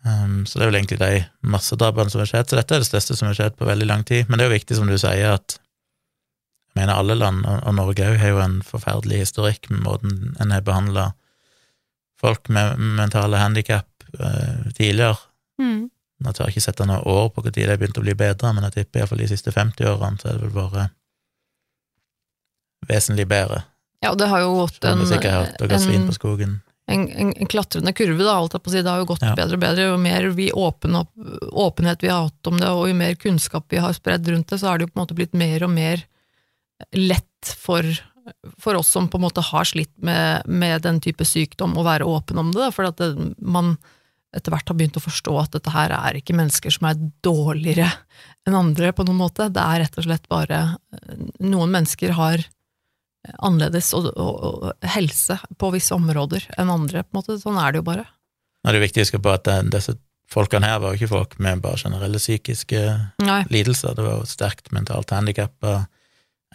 Speaker 2: Um, så det er vel egentlig de massedrapene som har skjedd. Så dette er det største som har skjedd på veldig lang tid. Men det er jo viktig, som du sier, at mener alle land, og Norge òg, har jo en forferdelig historikk med måten en har behandla folk med mentale handikap eh, tidligere.
Speaker 1: mm,
Speaker 2: Jeg tør ikke sette noe år på når det begynte å bli bedre, men jeg tipper iallfall de siste 50 årene så er det vel vært vesentlig bedre.
Speaker 1: Ja, det har jo gått
Speaker 2: har
Speaker 1: en, en, en, en klatrende kurve, da, alt jeg på å si. Det har jo gått
Speaker 2: Ja.
Speaker 1: bedre og bedre. Jo mer vi åpen opp, åpenhet vi har hatt om det, og jo mer kunnskap vi har spredd rundt det, så har det jo på en måte blitt mer og mer lett for, for oss som på en måte har slitt med, med den type sykdom, å være åpen om det. da, For at det, man etter hvert har begynt å forstå at dette her er ikke mennesker som er dårligere enn andre, på noen måte. Det er rett og slett bare Noen mennesker har annerledes og, og, og helse på visse områder enn andre. på en måte. Sånn er det jo bare.
Speaker 2: Det er viktig å huske på at disse folkene her var jo ikke folk med bare generelle psykiske
Speaker 1: Nei.
Speaker 2: lidelser, det var jo sterkt mentalt handikappa,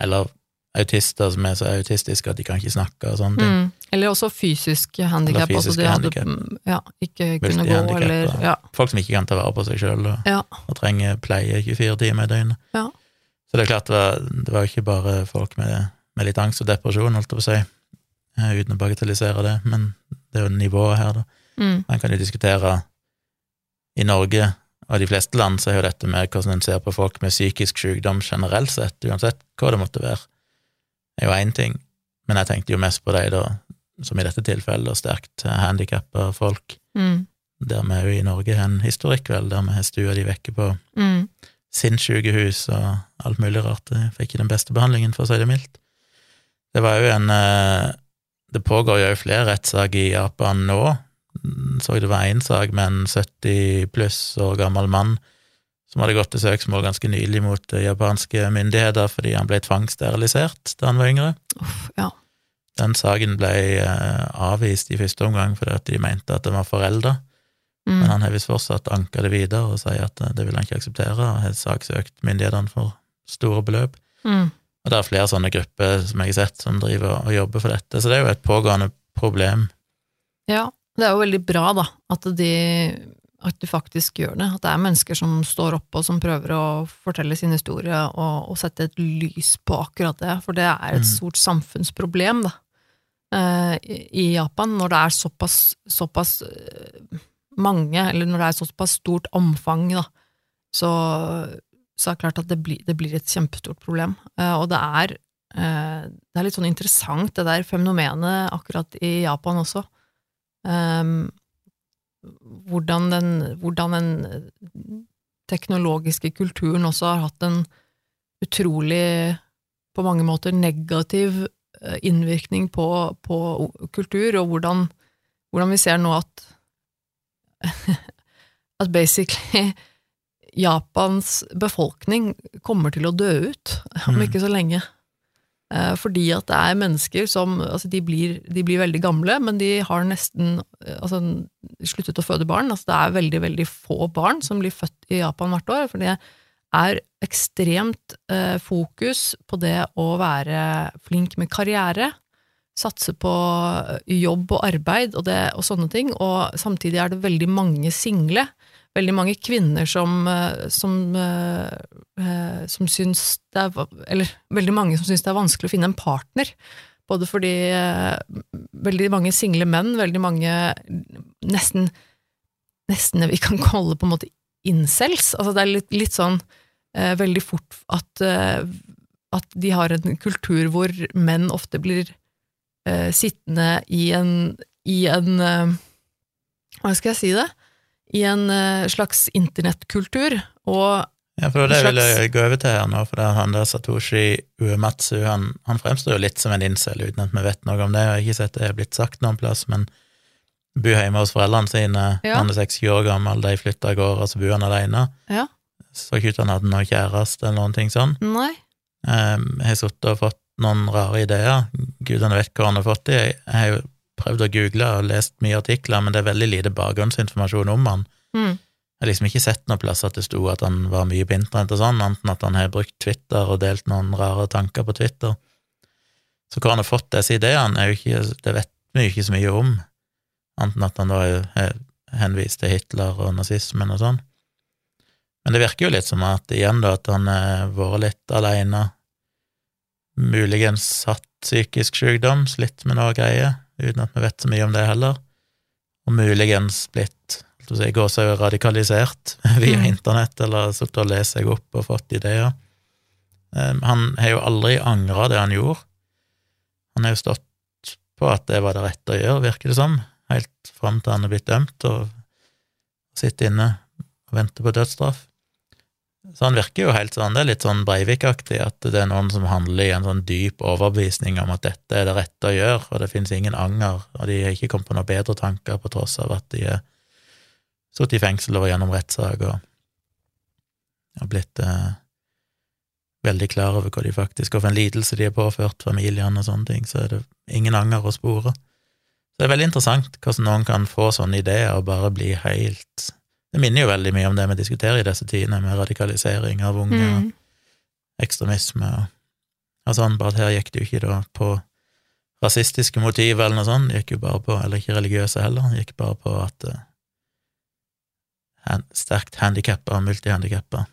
Speaker 2: eller autister som er så autistiske at de kan ikke snakke og sånne ting.
Speaker 1: Mm. Eller også fysisk handikap.
Speaker 2: Eller
Speaker 1: Altså
Speaker 2: fysiske
Speaker 1: de
Speaker 2: handicap.
Speaker 1: mm, ja, ikke kunne gå, eller
Speaker 2: ja.
Speaker 1: ja,
Speaker 2: Folk som ikke kan ta vare på seg sjøl og,
Speaker 1: ja,
Speaker 2: og trenger pleie 24 timer i døgnet.
Speaker 1: Ja.
Speaker 2: Så det er klart, det var, det var ikke bare folk med, med litt angst og depresjon, holdt jeg på å si, eh, uten å bagatellisere det, men det er jo nivået her, da.
Speaker 1: mm,
Speaker 2: Man kan jo diskutere i Norge og de fleste land så er jo dette med hvordan en ser på folk med psykisk sykdom generelt sett, uansett hva det måtte være, er jo én ting, men jeg tenkte jo mest på de da, som i dette tilfellet, sterkt handikappa folk,
Speaker 1: mm,
Speaker 2: der vi jo i Norge har en historikk, vel, der vi har stua de vekke på
Speaker 1: mm,
Speaker 2: sinnssykehus og alt mulig rart. Jeg fikk ikke den beste behandlingen, for å si det mildt. Det var jo en eh, Det pågår jo flere rettssaker i Japan nå. Så det var én sak med en 70 pluss år gammel mann som hadde gått til søksmål ganske nylig mot eh, japanske myndigheter fordi han ble tvangssterilisert da han var yngre.
Speaker 1: Uff, ja.
Speaker 2: Den saken ble eh, avvist i første omgang fordi de mente at den var forelda,
Speaker 1: Mm.
Speaker 2: men han har visst fortsatt anka det videre og sier at eh, det vil han ikke akseptere, og har saksøkt myndighetene for store beløp.
Speaker 1: Mm.
Speaker 2: Og det er flere sånne grupper som jeg har sett, som driver og jobber for dette, så det er jo et pågående problem.
Speaker 1: Ja, det er jo veldig bra, da, at de, at de faktisk gjør det. At det er mennesker som står opp og som prøver å fortelle sin historie og, og sette et lys på akkurat det, for det er et
Speaker 2: Mm.
Speaker 1: stort samfunnsproblem, da. eh, I Japan, når det er såpass, såpass eh, mange, eller når det er såpass stort omfang, da, så, så er det klart at det blir, det blir et kjempestort problem. Eh, Og det er, eh, det er litt sånn interessant, det der fenomenet akkurat i Japan også. Um, hvordan den, hvordan den teknologiske kulturen også har hatt en utrolig, på mange måter, negativ eh, innvirkning på, på kultur, og hvordan, hvordan vi ser nå at *laughs* at basically Japans befolkning kommer til å dø ut om
Speaker 2: Mm.
Speaker 1: ikke så lenge. Eh, Fordi at det er mennesker som altså de, blir, de blir veldig gamle, men de har nesten eh, altså, sluttet å føde barn. Altså det er veldig, veldig få barn som blir født i Japan hvert år. For det er ekstremt eh, fokus på det å være flink med karriere. Satse på eh, jobb og arbeid og, det, og sånne ting. Og samtidig er det veldig mange single. Veldig mange kvinner som, eh, som, eh, eh, som syns det er Eller veldig mange som syns det er vanskelig å finne en partner. Både fordi veldig mange single menn, veldig mange nesten Nesten vi kan kalle på en måte incels. Altså det er litt, litt sånn veldig fort at, at de har en kultur hvor menn ofte blir sittende i en, i en Hva skal jeg si det? I en eh, slags internettkultur, og
Speaker 2: Ja, for det
Speaker 1: En
Speaker 2: vil jeg gå over til her nå, for det han der Satoshi Uematsu, han, han fremstår jo litt som en incel, uten at vi vet noe om det. Jeg har ikke sett det er blitt sagt noen plass, men bor hjemme hos foreldrene sine,
Speaker 1: Ja.
Speaker 2: han er 60 år gammel, de flytter av gårde, så bor han alene.
Speaker 1: Ja.
Speaker 2: Så ikke ut han hadde noen kjæreste eller noen ting sånn.
Speaker 1: Nei.
Speaker 2: Um, jeg har sittet og fått noen rare ideer. Gudene vet hvor han har fått de. Jeg jeg har jo prøvd å google og lest mye artikler, men det er veldig lite bakgrunnsinformasjon om han.
Speaker 1: Mm.
Speaker 2: Jeg har liksom ikke sett noen plass at det sto at han var mye på internett og sånn, annet enn at han har brukt Twitter og delt noen rare tanker på Twitter. Så hvor han har fått disse ideene, er ikke, det vet vi jo ikke så mye om, annet enn at han da har henvist til Hitler og nazismen og sånn. Men det virker jo litt som at igjen da, at han har vært litt alene, muligens hatt psykisk sykdom, slitt med noe greier, uten at vi vet så mye om det heller, og muligens blitt går så radikalisert *laughs* via
Speaker 1: Mm.
Speaker 2: internett, eller sittet og lest seg opp og fått ideer. Um, han har jo aldri angra det han gjorde. Han har jo stått på at det var det rette å gjøre, virker det som, helt fram til han er blitt dømt og sitter inne og venter på dødsstraff. Så han virker jo helt sånn, det er litt sånn Breivik-aktig, at det er noen som handler i en sånn dyp overbevisning om at dette er det rette å gjøre, og det finnes ingen anger, og de har ikke kommet på noen bedre tanker på tross av at de er sittet i fengsel og gjennom rettssak og har blitt eh, veldig klar over hva de faktisk har for en lidelse de har påført familiene og sånne ting, så er det ingen anger å spore. Så det er veldig interessant hvordan noen kan få sånne ideer og bare bli helt Det minner jo veldig mye om det vi diskuterer i disse tidene, med radikalisering av unge og
Speaker 1: Mm.
Speaker 2: ekstremisme og, og sånn, bare at her gikk det jo ikke da på rasistiske motiver eller noe sånt, det gikk jo bare på, eller ikke religiøse heller, det gikk bare på at uh, sterkt handikappa og multihandikappa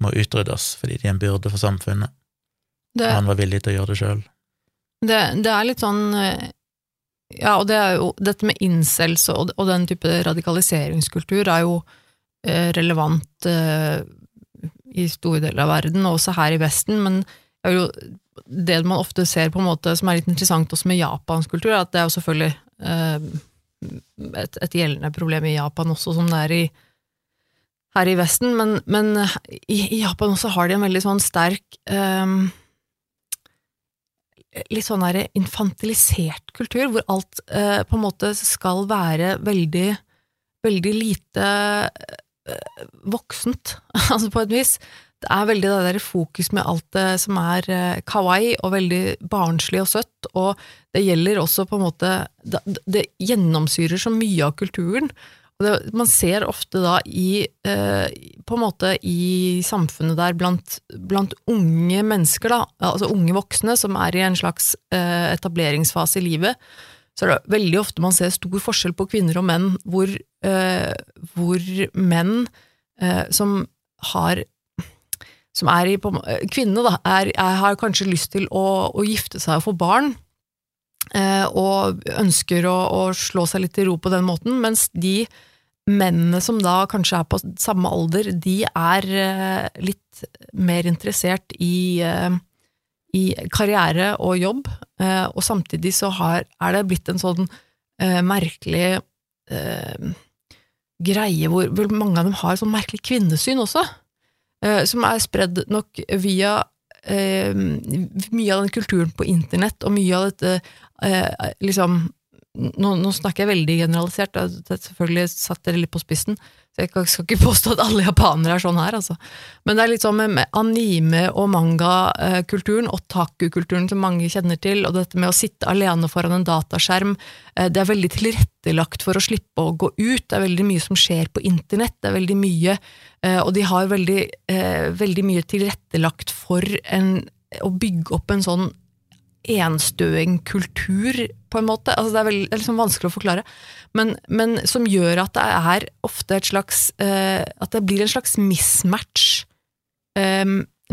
Speaker 2: må utryddes fordi de er en byrde for samfunnet,
Speaker 1: Det,
Speaker 2: og han var villig til å gjøre det sjøl.
Speaker 1: det, det er litt sånn eh, Ja, og det jo dette med incels og, og den type radikaliseringskultur er jo eh, relevant eh, i store deler av verden, og også her i Vesten, men jo det man ofte ser på en måte som er litt interessant også med japansk kultur, er at det er jo selvfølgelig eh, et, et gjeldende problem i Japan også, som det er i her i Vesten, men, men i, i Japan også har de en veldig sånn sterk eh, litt sånn der infantilisert kultur, hvor alt eh, på en måte skal være veldig, veldig lite eh, voksent, *laughs* altså på et vis. Det er veldig det der fokus med alt det som er eh, kawaii og veldig barnslig og søtt, og det gjelder også på en måte Det, det gjennomsyrer så mye av kulturen. Det, man ser ofte da i eh, på en måte i samfunnet der blant, blant unge mennesker, da, altså unge voksne som er i en slags eh, etableringsfase i livet, så er det veldig ofte man ser stor forskjell på kvinner og menn, hvor, eh, hvor menn eh, som har som er i på, Kvinnene da, er, er, har kanskje lyst til å, å gifte seg og få barn, eh, og ønsker å, å, slå seg litt til ro på den måten, mens de mennene som da kanskje er på samme alder, de er eh, litt mer interessert i eh, i karriere og jobb, eh, og samtidig så har, er det blitt en sånn merkelig greie hvor, hvor, mange av dem har sånn merkelig kvinnesyn også, som er spredd nok via mye av den kulturen på internett, og mye av dette liksom nå, nå, snakker jeg veldig generalisert, er selvfølgelig satt dere litt på spissen, så jeg skal ikke påstå at alle japanere er sånn her, altså. Men det er litt sånn med anime- og mangakulturen, og taku-kulturen som mange kjenner til, og dette med å sitte alene foran en dataskjerm, eh, det er veldig tilrettelagt for å slippe å gå ut, det er veldig mye som skjer på internett, det er veldig mye, eh, og de har veldig, eh, veldig mye tilrettelagt for en, å bygge opp en sånn enstøing-kultur, på en måte. Altså, det er, veldig, det er liksom vanskelig å forklare, men, men, som gjør at det er ofte et slags eh, At det blir en slags mismatch eh,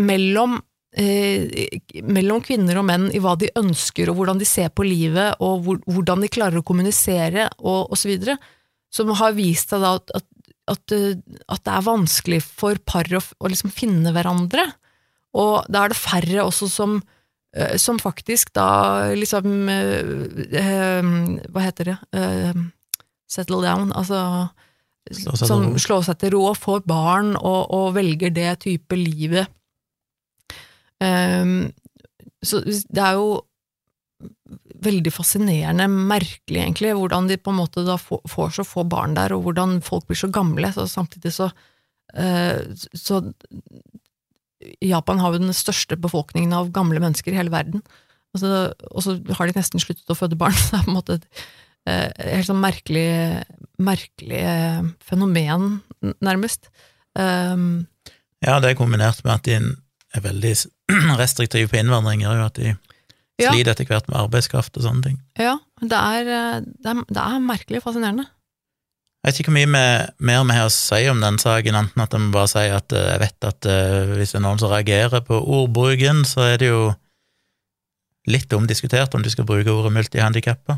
Speaker 1: mellom, eh, mellom kvinner og menn i hva de ønsker, og hvordan de ser på livet, og hvor, hvordan de klarer å kommunisere, og osv., som har vist seg da at, at, at, at, det er vanskelig for par å, å liksom finne hverandre. Og da er det færre også som Eh, som faktisk da liksom eh, eh, Hva heter det? settle down, altså som slår seg til ro og får barn og, og velger det type livet. Um, så det er jo veldig fascinerende, merkelig egentlig, hvordan de på en måte da får, får så få barn der, og hvordan folk blir så gamle. Så samtidig så, uh, så Japan har jo den største befolkningen av gamle mennesker i hele verden. Altså, og så har de nesten sluttet å føde barn. *laughs* Så det er på en måte et eh, helt sånn merkelig, merkelig eh, fenomen, nærmest. Um,
Speaker 2: ja, det er kombinert med at de er veldig *clears throat* restriktive på innvandring, gjør jo at de sliter ja. etter hvert med arbeidskraft og sånne ting.
Speaker 1: Ja, det er, eh, det er, det er merkelig fascinerende.
Speaker 2: Jeg vet ikke hvor mye med, mer vi har å si om den saken, enten at jeg må bare si at eh, jeg vet at uh, hvis det er noen som reagerer på ordbruken, så er det jo litt omdiskutert om du skal bruke ordet multihandikappa.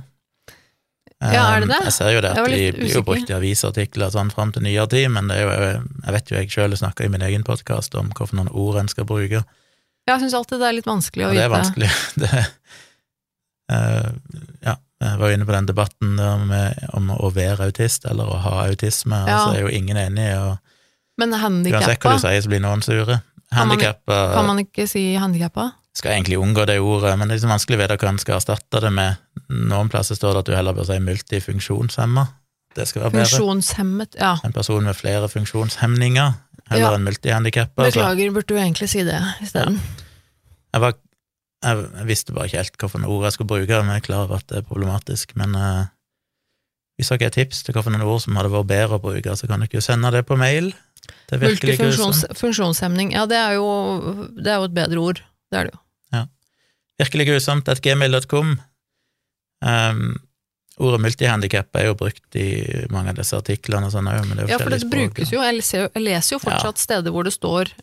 Speaker 1: Ja, er det det?
Speaker 2: Jeg ser jo det at de blir jo brukt i avisartikler sånn fram til nyere tid, men det jo, jeg vet jo jeg sjøl snakker i min egen podkast om hvilke ord en skal bruke.
Speaker 1: Jeg syns alltid det er litt vanskelig å
Speaker 2: vite. Det er vanskelig. *laughs* Det, uh, ja, jeg var inne på den debatten med, om å være autist eller å ha autisme, ja. så er jo ingen enig i
Speaker 1: Men handikappa
Speaker 2: Uansett hva du sier, så blir noen sure. Handikappa
Speaker 1: Kan man ikke si handikappa?
Speaker 2: Skal egentlig unngå det ordet, men det er liksom vanskelig å vite hva en skal erstatte det med. Noen plasser står det at du heller bør si multifunksjonshemma. Det skal være bedre.
Speaker 1: Funksjonshemmet, ja.
Speaker 2: En person med flere funksjonshemninger, heller ja. enn multihandikappa.
Speaker 1: Beklager, burde du egentlig si det isteden.
Speaker 2: Ja. Jeg var jeg visste bare ikke helt hvilke ord jeg skulle bruke, men jeg er klar over at det er problematisk. Men eh, hvis dere har tips til hvilke ord som hadde vært bedre å bruke, så kan dere jo sende det på mail.
Speaker 1: Det Multifunksjonshemning, ja, det er, jo, det er jo et bedre ord. Det er det jo.
Speaker 2: Ja. Virkelig grusomt, at gmail.com. Um, ordet multihandikap er jo brukt i mange av disse artiklene og sånn òg, men det er jo
Speaker 1: Ja, for det brukes jo, jeg leser, jeg leser jo fortsatt ja. steder hvor det står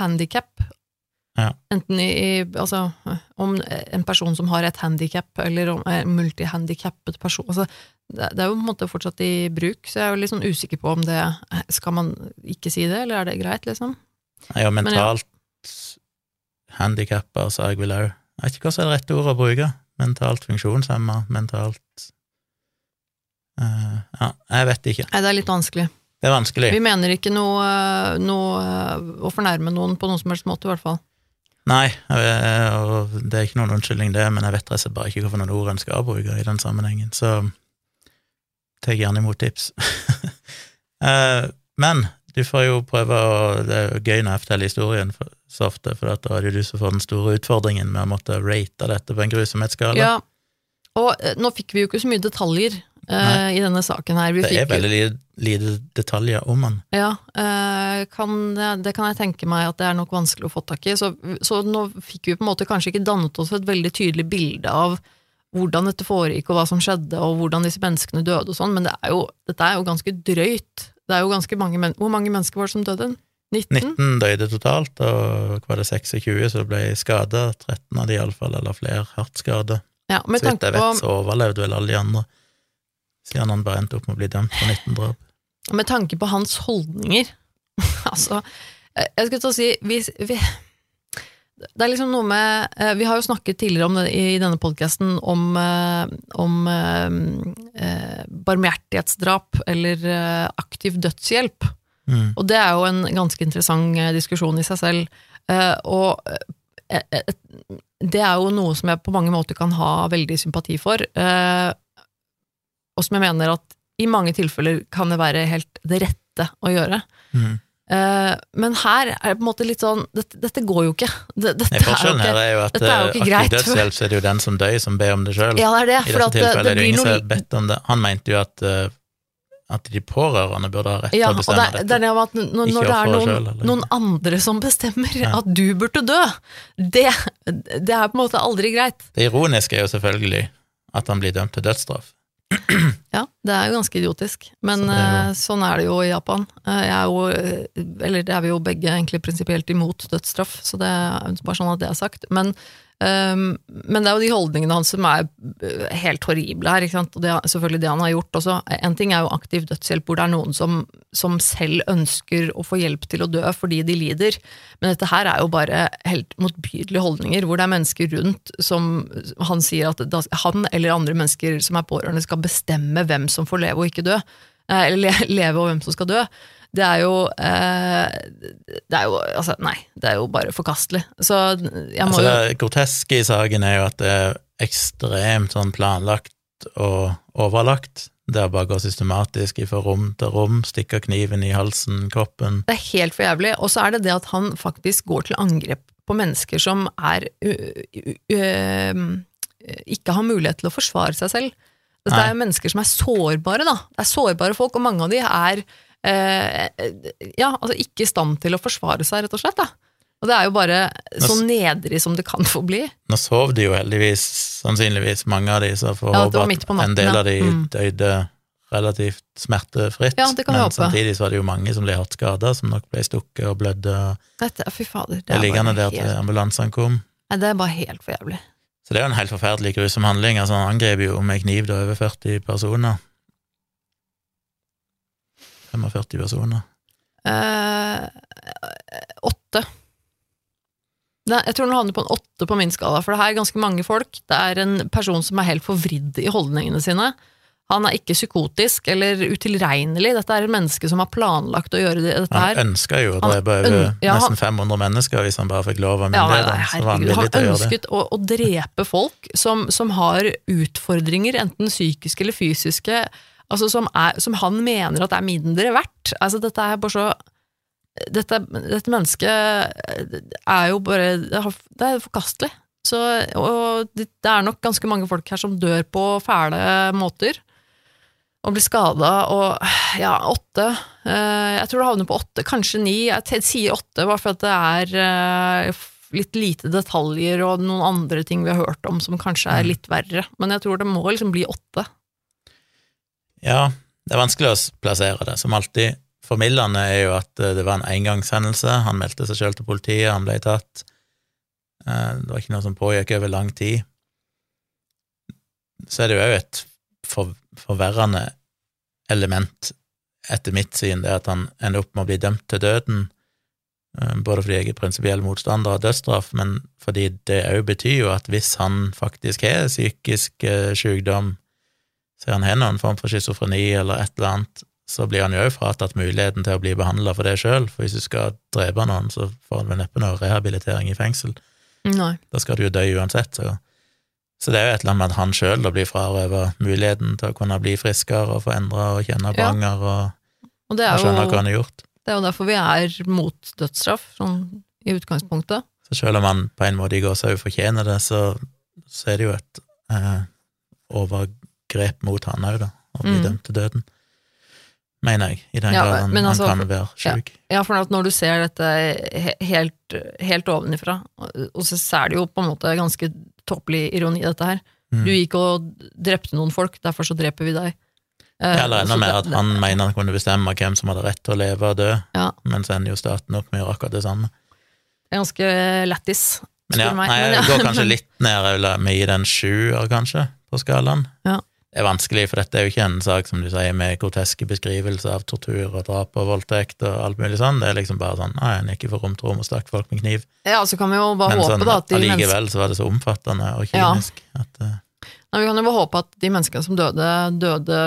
Speaker 1: handikap,
Speaker 2: ja.
Speaker 1: Enten i, Altså, om en person som har et handikap, eller om en multihandikappet person altså, det, er jo på en måte fortsatt i bruk, så jeg er jo litt sånn usikker på om det Skal man ikke si det, eller er det greit, liksom?
Speaker 2: Ja, mentalt ja. handikappa, sa jeg vel òg. Jeg vet ikke hva som er det rette ordet å bruke. Mentalt funksjonshemma, mentalt uh, Ja, jeg vet ikke.
Speaker 1: Nei, det er litt vanskelig.
Speaker 2: Det er vanskelig.
Speaker 1: Vi mener ikke noe, noe å fornærme noen på noen som helst måte, i hvert fall.
Speaker 2: Nei, og det er ikke noen unnskyldning, det, men jeg vet rett og slett bare ikke hvilke ord en skal bruke i den sammenhengen, så tar gjerne imot tips. *laughs* Eh, men Du får jo prøve å Det er jo gøy når jeg forteller historien så ofte, for da er det jo du som får den store utfordringen med å måtte rate dette på en grusomhetsskala.
Speaker 1: Ja, og eh, nå fikk vi jo ikke så mye detaljer eh, i denne saken her. Vi
Speaker 2: det er veldig lite, lite detaljer om han.
Speaker 1: Ja, uh, kan, det kan jeg tenke meg at det er nok vanskelig å få tak i. Så, så nå fikk vi på en måte kanskje ikke dannet oss et veldig tydelig bilde av hvordan dette foregikk, og hva som skjedde, og hvordan disse menneskene døde og sånn, men det er jo, dette er jo ganske drøyt. Det er jo ganske mange Hvor mange mennesker var det som døde? 19?
Speaker 2: 19 døde totalt, og var det 26 som ble skada? 13 av de iallfall, eller flere hardt skada.
Speaker 1: Ja,
Speaker 2: Så vidt jeg vet, så overlevde vel alle de andre, siden han bare endte opp med å bli dømt for 19 drap.
Speaker 1: med tanke på hans holdninger *laughs* Altså, eh, jeg skulle til å si vi, vi, Det er liksom noe med eh, Vi har jo snakket tidligere om det i denne podkasten om, eh, om eh, barmhjertighetsdrap eller aktiv dødshjelp.
Speaker 2: Mm.
Speaker 1: Og det er jo en ganske interessant diskusjon i seg selv. Eh, og det er jo noe som jeg på mange måter kan ha veldig sympati for, eh, og som jeg mener at i mange tilfeller kan det være helt det rette å gjøre.
Speaker 2: Mm.
Speaker 1: Uh, men her er det på en måte litt sånn Dette, dette går jo ikke. Det, dette
Speaker 2: Nei,
Speaker 1: er jo ikke
Speaker 2: er jo at
Speaker 1: dette er jo
Speaker 2: eh,
Speaker 1: ikke
Speaker 2: aktiv
Speaker 1: greit.
Speaker 2: dødshjelp, så er det jo den som dør, som ber om det sjøl.
Speaker 1: Ja.
Speaker 2: I dette
Speaker 1: tilfellet det, det
Speaker 2: er det jo ingen som har bedt om det. Han mente jo at, uh, at de pårørende burde ha rett til
Speaker 1: ja,
Speaker 2: å
Speaker 1: det,
Speaker 2: bestemme
Speaker 1: er- det
Speaker 2: dette.
Speaker 1: det er at når, når det er noen,
Speaker 2: selv,
Speaker 1: noen andre som bestemmer
Speaker 2: Ja.
Speaker 1: at du burde dø, det, det er på en måte aldri greit.
Speaker 2: Det ironiske er jo selvfølgelig at han blir dømt til dødsstraff. *clears throat*
Speaker 1: Ja, det er jo ganske idiotisk, men
Speaker 2: Så er jo-
Speaker 1: eh, sånn er det jo i Japan. Eh, Jeg er jo, eh, eller det er vi jo begge egentlig prinsipielt imot dødsstraff, så det er bare sånn at det er sagt. Men, ehm, men det er jo de holdningene hans som er eh, helt horrible her, og det er selvfølgelig det han har gjort også. En ting er jo aktiv dødshjelp, hvor det er noen som, som selv ønsker å få hjelp til å dø fordi de lider, men dette her er jo bare helt motbydelige holdninger, hvor det er mennesker rundt som han sier at han eller andre mennesker som er pårørende skal bestemme hvem som får leve og ikke dø, eh, eller *laughs* leve og hvem som skal dø. Det er jo eh, Det er jo Altså, nei. Det er jo bare forkastelig. Så jeg må
Speaker 2: Altså, det groteske i saken er jo at det er ekstremt sånn planlagt og overlagt. Det er bare å gå systematisk fra rom til rom, stikke kniven i halsen, kroppen.
Speaker 1: Det er helt for jævlig. Og så er det det at han faktisk går til angrep på mennesker som er ikke har mulighet til å forsvare seg selv. Altså,
Speaker 2: det
Speaker 1: er jo mennesker som er sårbare, da. Det er sårbare folk, og mange av de er eh, ja, altså ikke i stand til å forsvare seg, rett og slett. Da. Og det er jo bare så nedrig som det kan få bli.
Speaker 2: Nå sov de jo heldigvis, sannsynligvis, mange av de, så får
Speaker 1: Ja,
Speaker 2: håpe at en del av de
Speaker 1: Mm.
Speaker 2: døde relativt smertefritt.
Speaker 1: Ja, det kan vi
Speaker 2: Men
Speaker 1: håpe.
Speaker 2: samtidig så var det jo mange som ble hardt skada, som nok ble stukket og blødde.
Speaker 1: Dette, fy fader. Det er,
Speaker 2: liggende der til ambulansene kom.
Speaker 1: nei, det er bare helt for jævlig.
Speaker 2: Så det er jo en helt forferdelig grusom handling. Altså, han angrep jo med kniv da over 40 personer. 45 personer.
Speaker 1: Eh, åtte. Nei, jeg tror den havner på en åtte på min skala, for det her er ganske mange folk. Det er en person som er helt forvridd i holdningene sine. Han er ikke psykotisk eller utilregnelig. Dette er et menneske som har planlagt å gjøre dette her.
Speaker 2: Han ønska jo å drepe over
Speaker 1: ja, han-
Speaker 2: nesten 500 mennesker hvis han bare fikk lov av myndighetene. Ja, han
Speaker 1: han ønsket å, å drepe folk som, som har utfordringer, enten psykiske eller fysiske, altså som, er, som han mener at er mindre verdt. Altså, dette er bare så dette, dette mennesket er jo bare Det er forkastelig. Så, og det, er nok ganske mange folk her som dør på fæle måter. Og blir skada, og ja, åtte eh, Jeg tror det havner på åtte, kanskje ni. Jeg sier åtte bare for at det er eh, litt lite detaljer og noen andre ting vi har hørt om som kanskje er
Speaker 2: Mm.
Speaker 1: litt verre. Men jeg tror det må liksom bli åtte.
Speaker 2: Ja, det er vanskelig å plassere det. Som alltid, formildende er jo at eh, det var en engangshendelse. Han meldte seg sjøl til politiet, han ble tatt. Eh, Det var ikke noe som pågikk over lang tid. Så er det jo òg et for, forverrende element, etter mitt syn, det at han ender opp med å bli dømt til døden. Eh, Både fordi jeg er prinsipiell motstander av dødsstraff, men fordi det òg betyr jo at hvis han faktisk har psykisk sykdom, så han har noen form for schizofreni eller et eller annet, så blir han jo òg fratatt muligheten til å bli behandla for det sjøl, for hvis du skal drepe noen, så får han vel neppe noe rehabilitering i fengsel.
Speaker 1: Nei.
Speaker 2: Da skal du jo dø uansett, så Så det er jo et eller annet med at han sjøl blir frarøva muligheten til å kunne bli friskere og få endra og kjenne på
Speaker 1: Ja.
Speaker 2: og,
Speaker 1: Og det
Speaker 2: og skjønne hva han har gjort.
Speaker 1: Det er jo derfor vi er mot dødsstraff, sånn i utgangspunktet.
Speaker 2: Så selv om han på en måte i gåsehud fortjener det, så, så er det jo et eh, overgrep mot han òg, da, og bli
Speaker 1: Mm.
Speaker 2: dømt til døden. Mener jeg, i den
Speaker 1: Ja,
Speaker 2: grad han,
Speaker 1: altså,
Speaker 2: han kan være sjuk.
Speaker 1: Ja, for at når du ser dette he- helt, helt ovenifra, og så er det jo på en måte ganske tåpelig ironi, dette her.
Speaker 2: Mm.
Speaker 1: Du gikk og drepte noen folk, derfor så dreper vi deg. Eh,
Speaker 2: Eller enda mer at han mener han kunne bestemme hvem som hadde rett til å leve og dø,
Speaker 1: Ja.
Speaker 2: men så ender jo staten opp med å gjøre akkurat det samme.
Speaker 1: Det er ganske lættis,
Speaker 2: Men ja,
Speaker 1: spør meg.
Speaker 2: nei, jeg
Speaker 1: ja,
Speaker 2: går kanskje *laughs* litt ned, vil gi den sjuer, kanskje, på skalaen.
Speaker 1: Ja.
Speaker 2: Det er vanskelig, for dette er jo ikke en sak, som du sier, med groteske beskrivelser av tortur og drap og voldtekt og alt mulig sånn. Det er liksom bare sånn Nei, han gikk for rom til rom og stakk folk med kniv.
Speaker 1: Ja, så kan vi jo bare
Speaker 2: Men
Speaker 1: håpe
Speaker 2: sånn,
Speaker 1: da at de
Speaker 2: allikevel så var det så omfattende og
Speaker 1: Ja.
Speaker 2: at uh...
Speaker 1: Nei, Vi kan jo bare håpe at de menneskene som døde, døde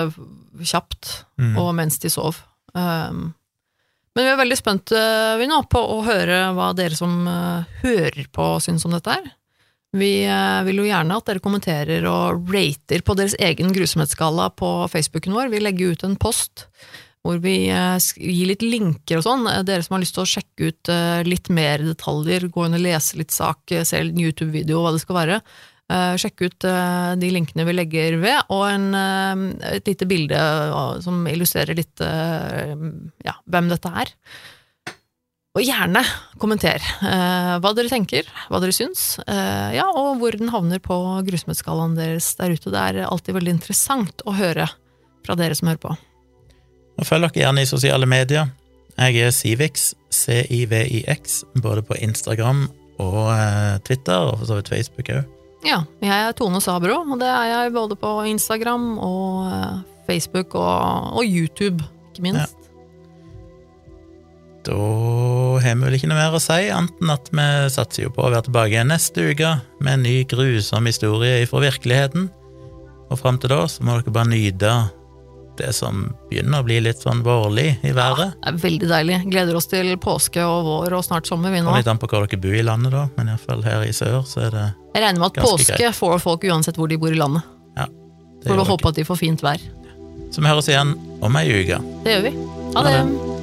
Speaker 1: kjapt,
Speaker 2: mm.
Speaker 1: og mens de sov. Um, men vi er veldig spent uh, vi nå på å høre hva dere som uh, hører på, syns om dette her. Vi uh, vil jo gjerne at dere kommenterer og rater på deres egen grusomhetsskala på Facebooken vår. Vi legger ut en post hvor vi uh, gir litt linker og sånn. Uh, Dere som har lyst til å sjekke ut litt mer detaljer, gå inn og lese litt sak, se en YouTube-video, hva det skal være. sjekke sjekk ut de linkene vi legger ved, og en, et lite bilde som illustrerer litt ja, hvem dette er. Og gjerne kommenter eh, hva dere tenker, hva dere syns, eh, ja, og hvor den havner på grusomhetsskalaen deres der ute. Det er alltid veldig interessant å høre fra dere som hører på.
Speaker 2: Og følg dere gjerne i sosiale medier. Jeg er Civix, C-I-V-I-X, både på Instagram og eh, Twitter, og for så vidt Facebook òg.
Speaker 1: Ja, jeg er Tone Sabro, og det er jeg både på Instagram og uh, Facebook og, og YouTube, ikke minst.
Speaker 2: Da har vi vel ikke noe mer å si, annet at vi satser jo på å være tilbake igjen neste uke med en ny grusom historie fra virkeligheten. Og fram til da så må dere bare nyte det som begynner å bli litt sånn vårlig i været.
Speaker 1: Det er veldig deilig. Gleder oss til påske og vår og snart sommer, vi nå.
Speaker 2: Litt an på hvor dere bor i landet, da, men iallfall her i sør så er det
Speaker 1: Jeg regner med at
Speaker 2: påske
Speaker 1: påske får folk uansett hvor de bor i landet.
Speaker 2: det
Speaker 1: Får vi håpe at de får fint vær.
Speaker 2: Så vi høres igjen om ei uke.
Speaker 1: Det gjør vi. Ha
Speaker 2: det.